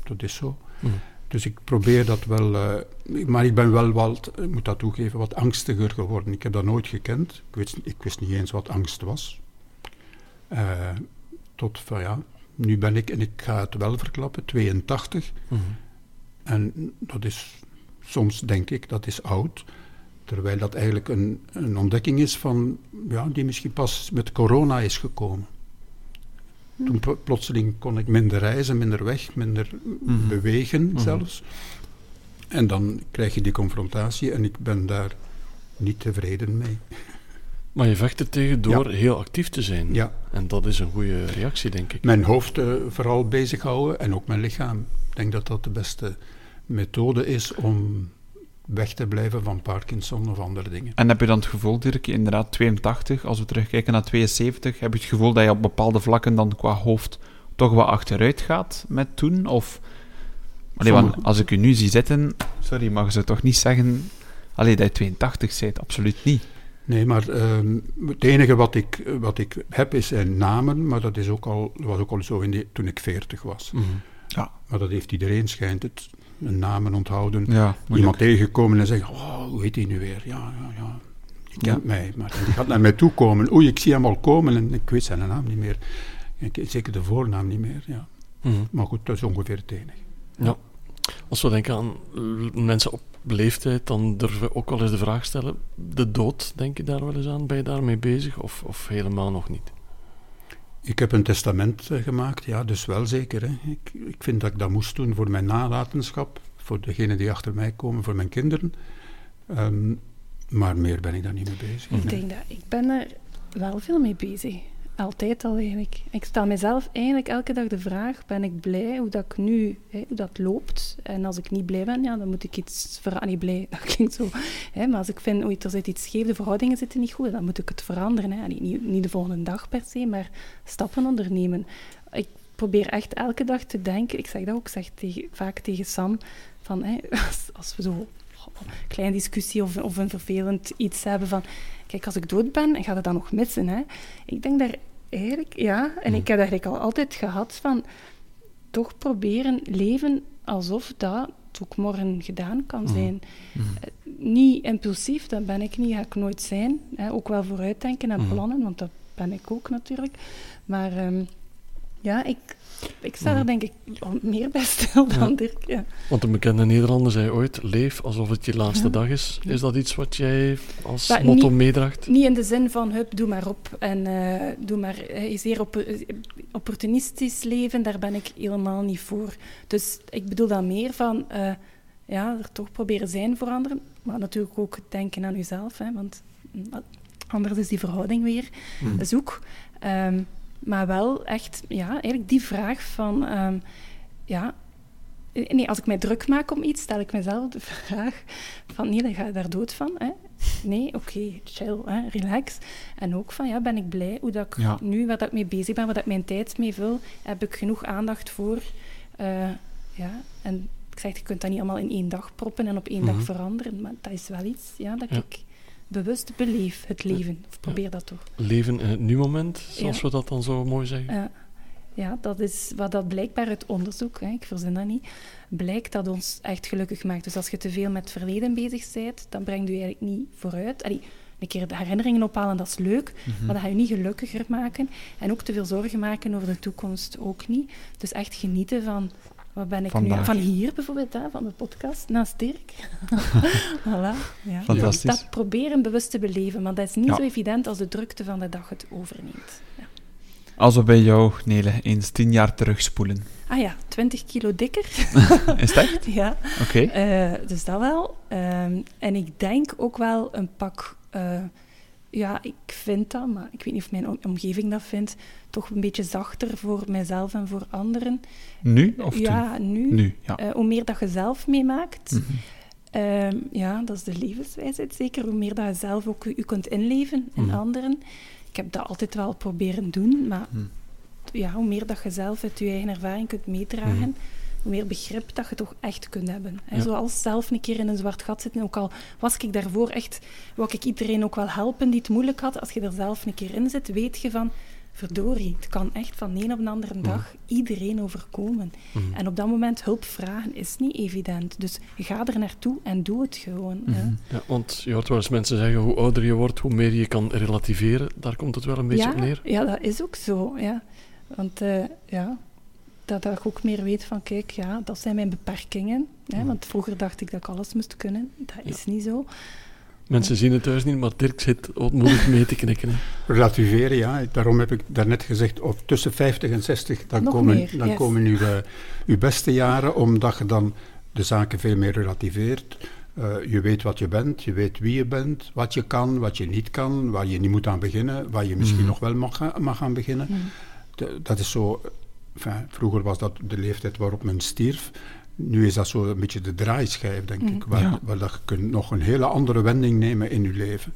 dat is zo. Mhm. Dus ik probeer dat wel, uh, maar ik ben wel wat, ik moet dat toegeven, wat angstiger geworden. Ik heb dat nooit gekend. Ik wist, ik wist niet eens wat angst was. Uh, tot van ja, nu ben ik, en ik ga het wel verklappen, 82. Mhm. En dat is, soms denk ik, dat is oud. Terwijl dat eigenlijk een, een ontdekking is van, ja, die misschien pas met corona is gekomen. Toen plotseling kon ik minder reizen, minder weg, minder mhm. bewegen mhm. zelfs. En dan krijg je die confrontatie en ik ben daar niet tevreden mee. Maar je vecht er tegen door heel actief te zijn. Ja. En dat is een goede reactie, denk ik. Mijn hoofd uh, vooral bezighouden en ook mijn lichaam. Ik denk dat dat de beste methode is om weg te blijven van Parkinson of andere dingen. En heb je dan het gevoel, Dirk, inderdaad 82, als we terugkijken naar 72, heb je het gevoel dat je op bepaalde vlakken dan qua hoofd toch wat achteruit gaat met toen? Of, allee, want als ik u nu zie zitten, sorry, mag ze toch niet zeggen allee, dat je 82 bent? Absoluut niet. Nee, maar ehm, het enige wat ik, wat ik heb is zijn namen, maar dat is ook al, was ook al zo in die, toen ik 40 was. Mhm. Ja. Maar dat heeft iedereen, schijnt het namen onthouden. Ja, Iemand tegenkomen en zeggen, oh, hoe heet hij nu weer? Ja, ja, ja. Die kent mij. Maar die gaat naar mij toe komen. Oei, ik zie hem al komen en ik weet zijn naam niet meer. Ik, zeker de voornaam niet meer, ja. Mhm. Maar goed, dat is ongeveer het enige. Ja. Als we denken aan mensen op leeftijd, dan durven we ook wel eens de vraag stellen: de dood, denk je daar wel eens aan? Ben je daarmee bezig of, of helemaal nog niet? Ik heb een testament eh, gemaakt, ja, dus wel zeker. Hè. Ik, ik vind dat ik dat moest doen voor mijn nalatenschap, voor degenen die achter mij komen, voor mijn kinderen. Ehm, maar meer ben ik daar niet mee bezig. Ik denk dat ik ben er wel veel mee bezig. Altijd al eigenlijk. Ik stel mezelf eigenlijk elke dag de vraag: ben ik blij hoe dat ik nu, hè, hoe dat loopt? En als ik niet blij ben, ja, dan moet ik iets veranderen. Niet blij, dat klinkt zo. Hè, maar als ik vind, oei, er zit iets scheef, de verhoudingen zitten niet goed, dan moet ik het veranderen. Hè. Niet, niet de volgende dag per se, maar stappen ondernemen. Ik probeer echt elke dag te denken. Ik zeg dat ook, zeg vaak tegen Sam, van hè, als, als we zo een kleine discussie of, of een vervelend iets hebben van kijk, als ik dood ben, ga je dat nog missen. Hè? Ik denk daar eigenlijk, ja, en ik heb eigenlijk al altijd gehad van toch proberen leven alsof dat ook morgen gedaan kan zijn. Eh, niet impulsief, dat ben ik niet, ga ik nooit zijn. Hè? Ook wel vooruitdenken en plannen, want dat ben ik ook natuurlijk. Maar ehm, ja, ik, ik sta er denk ik meer bij stil dan Dirk. Ja. Want een bekende Nederlander zei ooit: leef alsof het je laatste dag is. Is dat iets wat jij als motto meedraagt? Niet in de zin van: hup, doe maar op en uh, doe maar. Uh, zeer op, opportunistisch leven, daar ben ik helemaal niet voor. Dus ik bedoel dan meer van. Ja, er toch proberen zijn voor anderen, maar natuurlijk ook denken aan jezelf, hè, want mm, anders is die verhouding weer mm. zoek. Um, maar wel echt, ja, eigenlijk die vraag van, um, ja, nee, als ik mij druk maak om iets, stel ik mezelf de vraag van, nee, dan ga je daar dood van. Hè? Nee, oké, chill, hè, relax. En ook van, ja, ben ik blij hoe dat ik nu, waar dat ik mee bezig ben, waar ik mijn tijd mee vul, heb ik genoeg aandacht voor. Uh, ja, en ik zeg, je kunt dat niet allemaal in één dag proppen en op één dag mhm. veranderen, maar dat is wel iets ja, dat ik bewust beleef het leven. Of probeer dat toch. Leven in het nu-moment, zoals we dat dan zo mooi zeggen. Ja. ja, dat is wat dat blijkbaar uit onderzoek, hè, ik verzin dat niet, blijkt dat ons echt gelukkig maakt. Dus als je te veel met het verleden bezig bent, dan brengt je eigenlijk niet vooruit. Allee, een keer de herinneringen ophalen, dat is leuk, mhm. maar dat gaat je niet gelukkiger maken. En ook te veel zorgen maken over de toekomst ook niet. Dus echt genieten van wat ben ik nu? Van hier bijvoorbeeld, hè, van de podcast, naast Dirk. voilà, ja. Fantastisch. Dat proberen bewust te beleven, maar dat is niet zo evident als de drukte van de dag het overneemt. Ja. Als we bij jou, Nele, eens tien jaar terugspoelen. Ah ja, 20 kilo dikker. Is echt? ja. Oké. Eh, dus dat wel. Ehm, en ik denk ook wel een pak... eh, ja, ik vind dat, maar ik weet niet of mijn om- omgeving dat vindt, toch een beetje zachter voor mijzelf en voor anderen. Nu of toen? ja, nu. Nu, ja. Eh, hoe meer dat je zelf meemaakt, Mhm. Ehm, ja, dat is de levenswijsheid zeker. Hoe meer dat je zelf ook je, kunt inleven in Mhm. anderen. Ik heb dat altijd wel proberen doen, maar Mhm. ja, hoe meer dat je zelf uit je eigen ervaring kunt meedragen. Hoe meer begrip dat je toch echt kunt hebben. En Ja. Zoals zelf een keer in een zwart gat zitten, ook al was ik daarvoor echt, wou ik iedereen ook wel helpen die het moeilijk had, als je er zelf een keer in zit, weet je van, verdorie, het kan echt van de een op de andere dag iedereen overkomen. Mhm. En op dat moment hulp vragen is niet evident. Dus ga er naartoe en doe het gewoon. Mhm. Ja, want je hoort wel eens mensen zeggen, hoe ouder je wordt, hoe meer je kan relativeren. Daar komt het wel een beetje ja, op neer. Ja, dat is ook zo. Ja. Want eh, ja, dat, dat ik ook meer weet van, kijk, ja, dat zijn mijn beperkingen. Hè, Mhm. Want vroeger dacht ik dat ik alles moest kunnen. Dat is niet zo. Mensen zien het thuis niet, maar Dirk zit ootmoedig mee te knikken. hè. Relativeren, ja. Daarom heb ik daarnet gezegd, op tussen 50 en 60, dan Nog komen, meer, dan yes. komen uw, uw beste jaren, omdat je dan de zaken veel meer relativeert. Eh, je weet wat je bent, je weet wie je bent, wat je kan, wat je niet kan, waar je niet moet aan beginnen, waar je misschien Mhm. nog wel mag, gaan- mag aan beginnen. Mhm. De- dat is zo, enfin, vroeger was dat de leeftijd waarop men stierf. Nu is dat zo een beetje de draaischijf, denk Mhm. ik, waar, Ja. waar dat je kunt nog een hele andere wending nemen in je leven.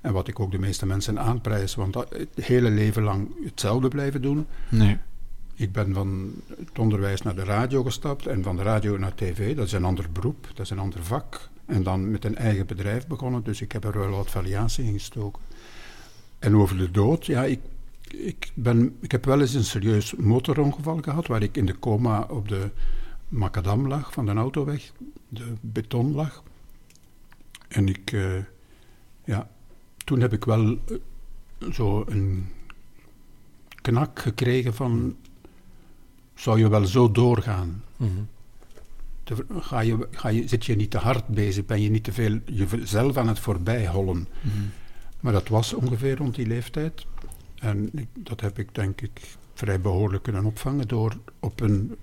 En wat ik ook de meeste mensen aanprijs, want dat, het hele leven lang hetzelfde blijven doen. Nee. Ik ben van het onderwijs naar de radio gestapt en van de radio naar tv. Dat is een ander beroep, dat is een ander vak. En dan met een eigen bedrijf begonnen, dus ik heb er wel wat variatie in gestoken. En over de dood, ja, ik, ik, ben, ik heb wel eens een serieus motorongeval gehad, waar ik in de coma op de macadam lag van de autoweg, de beton lag. En ik, eh, ja, toen heb ik wel eh, zo een knak gekregen van, zou je wel zo doorgaan? Mhm. Te- ga je, ga je, zit je niet te hard bezig? Ben je niet te veel jezelf aan het voorbijhollen? Mhm. Maar dat was ongeveer rond die leeftijd. En ik- dat heb ik denk ik vrij behoorlijk kunnen opvangen door op een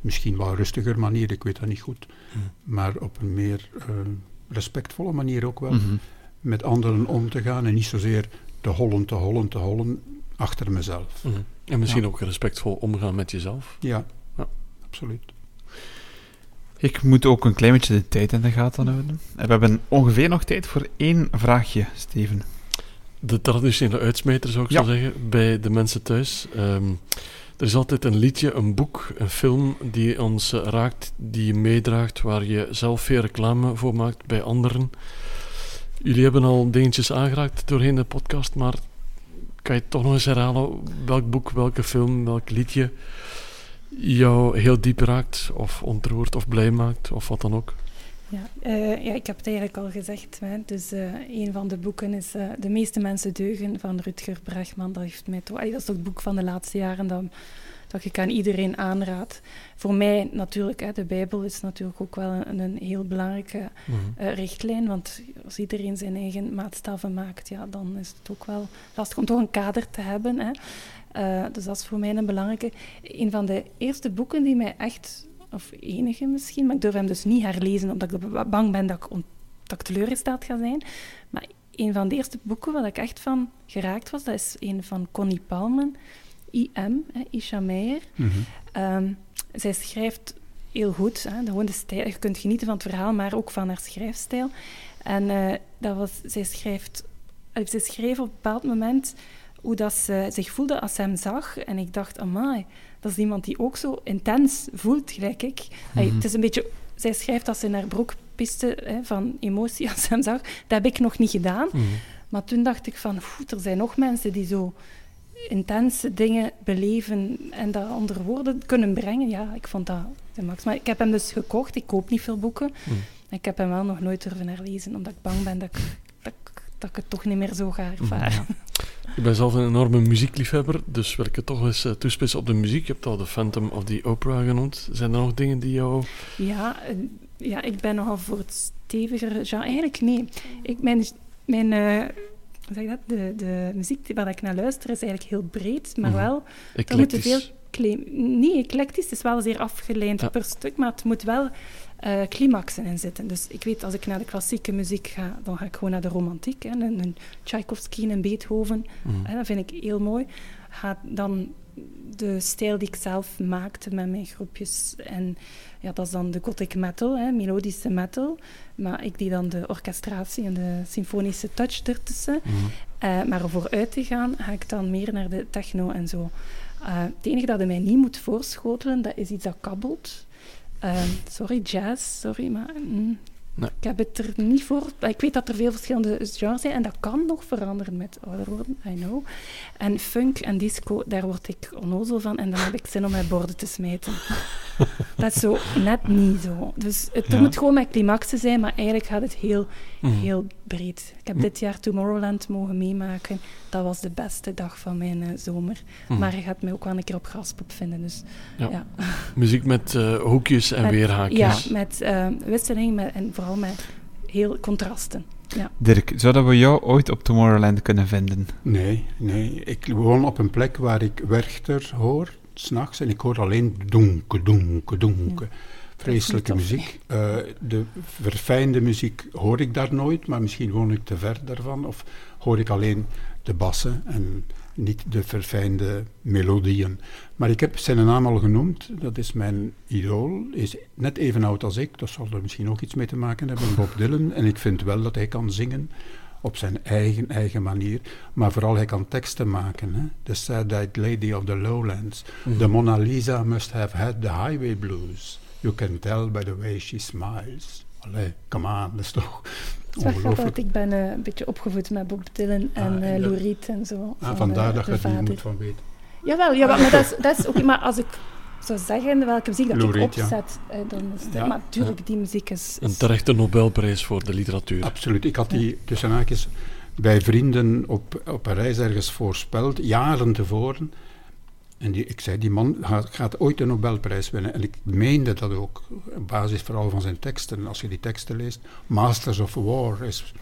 misschien wel rustiger manier, ik weet dat niet goed, Mhm. maar op een meer eh, respectvolle manier ook wel, Mhm. met anderen om te gaan en niet zozeer te hollen, te hollen, te hollen achter mezelf. Mhm. En misschien Ja. ook respectvol omgaan met jezelf. Ja, Ja. absoluut. Ik moet ook een klein beetje de tijd in de gaten houden. En we hebben ongeveer nog tijd voor één vraagje, Steven. De traditionele uitsmijter, zou ik Ja. zo zeggen, bij de mensen thuis. Ehm, er is altijd een liedje, een boek, een film die ons eh, raakt, die je meedraagt, waar je zelf veel reclame voor maakt bij anderen. Jullie hebben al dingetjes aangeraakt doorheen de podcast, maar kan je toch nog eens herhalen welk boek, welke film, welk liedje jou heel diep raakt, of ontroert, of blij maakt, of wat dan ook? Ja, eh, ja, ik heb het eigenlijk al gezegd. Hè. Dus eh, een van de boeken is eh, De meeste mensen deugen van Rutger Bregman. Dat, heeft mij toch, allee, dat is toch het boek van de laatste jaren dat, dat ik aan iedereen aanraad. Voor mij natuurlijk, hè, de Bijbel is natuurlijk ook wel een, een heel belangrijke Mhm. richtlijn. Want als iedereen zijn eigen maatstaven maakt, ja, dan is het ook wel lastig om toch een kader te hebben. Hè. Dus dat is voor mij een belangrijke. Een van de eerste boeken die mij echt, of enige misschien, maar ik durf hem dus niet herlezen omdat ik ba- bang ben dat ik, on, dat ik teleurgesteld ga zijn. Maar een van de eerste boeken waar ik echt van geraakt was, dat is een van Connie Palmen, IM, hè, Isha Meijer. Mhm. Ehm, zij schrijft heel goed. Hè, gewoon de stijl, je kunt genieten van het verhaal, maar ook van haar schrijfstijl. En eh, dat was, zij, schrijft, zij schreef op een bepaald moment hoe dat ze zich voelde als ze hem zag. En ik dacht, amai, dat is iemand die ook zo intens voelt, gelijk ik. Mhm. het is een beetje... Zij schrijft dat ze in haar broek piste hè, van emotie als ze hem zag. Dat heb ik nog niet gedaan. Mhm. Maar toen dacht ik van, "Oeh, er zijn nog mensen die zo intense dingen beleven en dat onder woorden kunnen brengen. Ja, ik vond dat de max. Maar ik heb hem dus gekocht. Ik koop niet veel boeken. Mhm. Ik heb hem wel nog nooit durven herlezen, omdat ik bang ben dat ik, dat, ik- dat ik het toch niet meer zo ga ervaren. Ik ben zelf een enorme muziekliefhebber, dus wil ik het toch eens eh, toespitsen op de muziek. Je hebt al de Phantom of the Opera genoemd. Zijn er nog dingen die jou... Ja, eh, ja, ik ben nogal voor het steviger genre. Eigenlijk nee. Ik, mijn mijn hoe zeg dat? De, de muziek waar ik naar luister is eigenlijk heel breed, maar Mhm. wel er moeten veel Eclectisch. Claim, niet eclectisch, het is wel zeer afgeleid Ja. per stuk, maar het moet wel eh climaxen in zitten. Dus ik weet, als ik naar de klassieke muziek ga, dan ga ik gewoon naar de romantiek. Hè, een, een Tchaikovsky, een Beethoven, Mhm. hè, dat vind ik heel mooi. Ga dan de stijl die ik zelf maakte met mijn groepjes. En ja, dat is dan de gothic metal, hè, melodische metal. Maar ik die dan de orchestratie en de symfonische touch ertussen. Mhm. Eh, maar om vooruit te gaan, ga ik dan meer naar de techno en zo. Eh, het enige dat je mij niet moet voorschotelen, dat is iets dat kabbelt. Eh, sorry, jazz, sorry, maar mm, Nee. ik heb het er niet voor. Ik weet dat er veel verschillende genres zijn en dat kan nog veranderen met ouder worden, I know. En funk en disco, daar word ik onnozel van en dan heb ik zin om mijn borden te smijten. dat is zo net niet zo. Dus het Ja. moet gewoon met climaxen zijn, maar eigenlijk gaat het heel Mhm. heel breed. Ik heb Hm. dit jaar Tomorrowland mogen meemaken. Dat was de beste dag van mijn eh, zomer. Mhm. Maar je gaat mij ook wel een keer op Graspop vinden. Dus, Ja. ja. Muziek met eh, hoekjes en Met- weerhaakjes. Ja, met eh, wisseling met, en vooral met heel contrasten. Ja. Dirk, zouden we jou ooit op Tomorrowland kunnen vinden? Nee, nee. Ik woon op een plek waar ik Werchter hoor, s'nachts, en ik hoor alleen donke, donke, donke. Vreselijke muziek. Eh, de verfijnde muziek hoor ik daar nooit, maar misschien woon ik te ver daarvan. Of hoor ik alleen de bassen en niet de verfijnde melodieën. Maar ik heb zijn naam al genoemd. Dat is mijn idool. Is net even oud als ik. Dat zal er misschien ook iets mee te maken hebben. Bob Dylan. En ik vind wel dat hij kan zingen op zijn eigen, eigen manier. Maar vooral hij kan teksten maken. Hè? The Sad-Eyed Lady of the Lowlands. Mhm. The Mona Lisa must have had the highway blues. You can tell by the way she smiles. Allee, come on, dat is toch Het is wel grappig, ongelooflijk. want ik ben eh, een beetje opgevoed met Bob Dylan en Ah, eh en dat- Lou Reed en zo. Ah, van, vandaar eh, dat je de het niet vader. moet van weten. Jawel, jawel maar dat is, dat is ook... Maar als ik zou zeggen welke muziek dat Lou ik Reed, opzet, eh, dan is het... Ja. Maar natuurlijk, die muziek is... Een terechte Nobelprijs voor de literatuur. Absoluut. Ik had die tussen haakjes bij vrienden op, op een reis ergens voorspeld, jaren tevoren. En die, ik zei, die man gaat, gaat ooit de Nobelprijs winnen. En ik meende dat ook, op basis vooral van zijn teksten. Als je die teksten leest, Masters of War is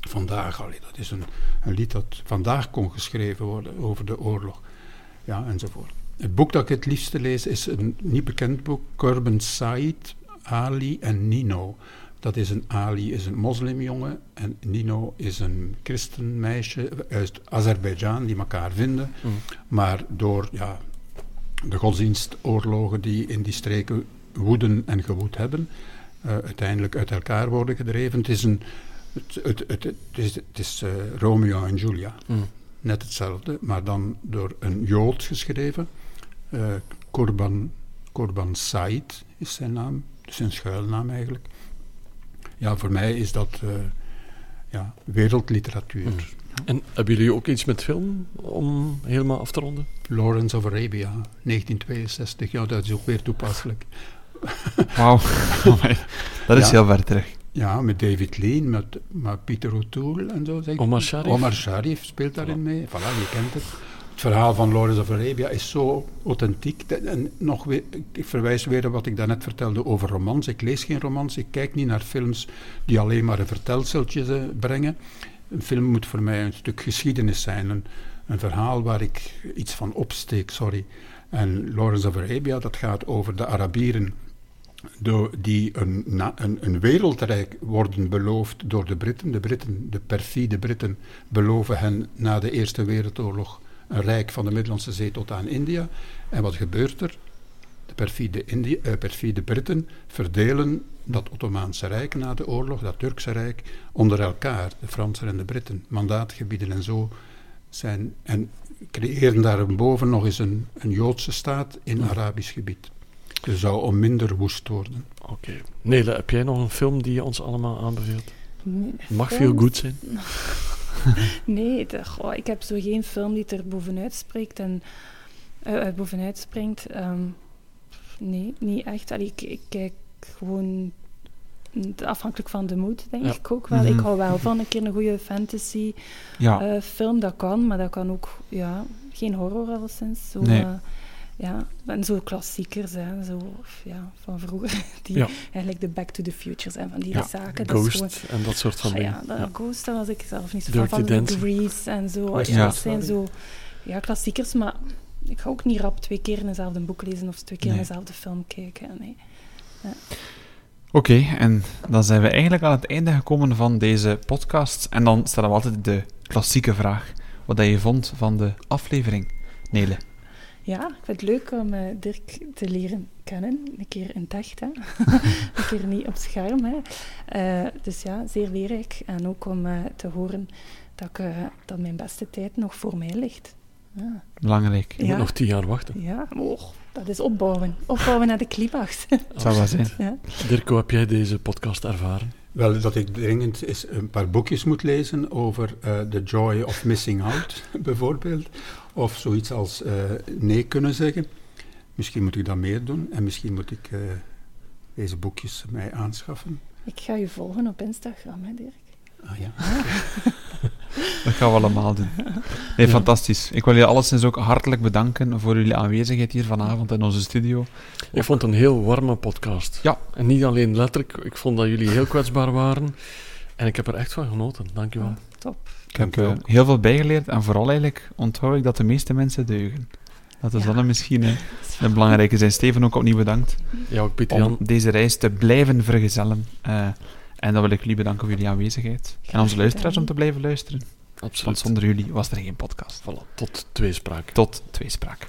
vandaag, allee, dat is een, een lied dat vandaag kon geschreven worden over de oorlog. Ja, enzovoort. Het boek dat ik het liefste lees is een niet bekend boek, Kurban Said, Ali en Nino. Dat is een Ali is een moslimjongen en Nino is een christenmeisje uit Azerbeidzjan die elkaar vinden. Mhm. Maar door ja, de godsdienstoorlogen die in die streken woeden en gewoed hebben, eh, uiteindelijk uit elkaar worden gedreven. Het is, een, het, het, het, het is, het is eh, Romeo en Julia. Mhm. Net hetzelfde, maar dan door een Jood geschreven. Eh Korban, Korban Said is zijn naam, dus zijn schuilnaam eigenlijk. Ja, voor mij is dat eh, ja, wereldliteratuur. Mhm. En hebben jullie ook iets met film om helemaal af te ronden? Lawrence of Arabia, 1962. Ja, dat is ook weer toepasselijk. Wauw, dat is Ja. heel ver terug. Ja, met David Lean, met, met Peter O'Toole en zo. Zeg. Omar Sharif? Omar Sharif speelt daarin mee. Voilà, je kent het. Het verhaal van Lawrence of Arabia is zo authentiek. En nog weer, ik verwijs weer naar wat ik daarnet vertelde over romans. Ik lees geen romans, ik kijk niet naar films die alleen maar een vertelseltje eh, brengen. Een film moet voor mij een stuk geschiedenis zijn. Een, een verhaal waar ik iets van opsteek, sorry. En Lawrence of Arabia, dat gaat over de Arabieren die een, een wereldrijk worden beloofd door de Britten. De Britten, de perfide Britten, beloven hen na de Eerste Wereldoorlog een rijk van de Middellandse Zee tot aan India. En wat gebeurt er? De perfide, Indi- eh, perfide Britten verdelen dat Ottomaanse Rijk na de oorlog, dat Turkse Rijk, onder elkaar, de Fransen en de Britten, mandaatgebieden en zo zijn. En creëren daarboven nog eens een, een Joodse staat in Arabisch gebied. Dus zou om minder woest worden. Oké. Nele, heb jij nog een film die je ons allemaal aanbeveelt? Nee, Het mag veel goed zijn. Nee, de- goh, ik heb zo geen film die er bovenuit spreekt en eh, eh, bovenuit springt. Ehm, nee, niet echt. Allee, ik, ik kijk gewoon afhankelijk van de mood, denk Ja. ik ook wel. Mhm. Ik hou wel van een keer een goede fantasy Ja, eh, film, dat kan, maar dat kan ook ja, geen horror alleszins. Zo, Nee. Ja, en zo klassiekers, hè, zo, ja, van vroeger, die Ja. eigenlijk de Back to the Future zijn, van die Ja, zaken. dat is Ghost gewoon, en dat soort van Ah, dingen. ja, dat, Ja. Ghost, daar was ik zelf niet zo Dirty van. Van Dancing. Grease en zo. Ja, dat zijn Story. zo ja, klassiekers, maar ik ga ook niet rap twee keer in dezelfde boek lezen of twee keer in dezelfde film kijken. Nee. Oké, en dan zijn we eigenlijk aan het einde gekomen van deze podcast. En dan stellen we altijd de klassieke vraag. Wat dat je vond van de aflevering, Nele. Ja, ik vind het leuk om eh, Dirk te leren kennen. Een keer in het echt, hè. een keer niet op scherm. Hè. Eh, dus ja, zeer leerrijk. En ook om eh, te horen dat, ik, dat mijn beste tijd nog voor mij ligt. Ja, Belangrijk. Je moet nog tien jaar wachten. ja. Oh, dat is opbouwen. Opbouwen naar de climax. Zou wel zijn. ja. Dirk, hoe heb jij deze podcast ervaren? Wel, dat ik dringend eens een paar boekjes moet lezen over eh, The Joy of Missing Out, bijvoorbeeld. Of zoiets als eh, nee kunnen zeggen. Misschien moet ik dat meer doen en misschien moet ik eh, deze boekjes mij aanschaffen. Ik ga je volgen op Instagram, hè, Dirk. Ah ja. Dat gaan we allemaal doen. Nee, Ja. fantastisch. Ik wil jullie alleszins ook hartelijk bedanken voor jullie aanwezigheid hier vanavond in onze studio. Ik vond het een heel warme podcast. Ja. En niet alleen letterlijk, ik vond dat jullie heel kwetsbaar waren. En ik heb er echt van genoten. Dankjewel. Oh, top. Ik heb Dank u eh, heel veel bijgeleerd en vooral eigenlijk onthoud ik dat de meeste mensen deugen. Dat is Ja. dan misschien eh, een belangrijke zijn. Steven ook opnieuw bedankt Ja, ook Pieter om Jan. deze reis te blijven vergezellen. Eh, en dan wil ik jullie bedanken voor jullie aanwezigheid. En onze luisteraars om te blijven luisteren. Want Absoluut. zonder jullie was er geen podcast. Voilà, tot tweespraak. Tot tweespraak.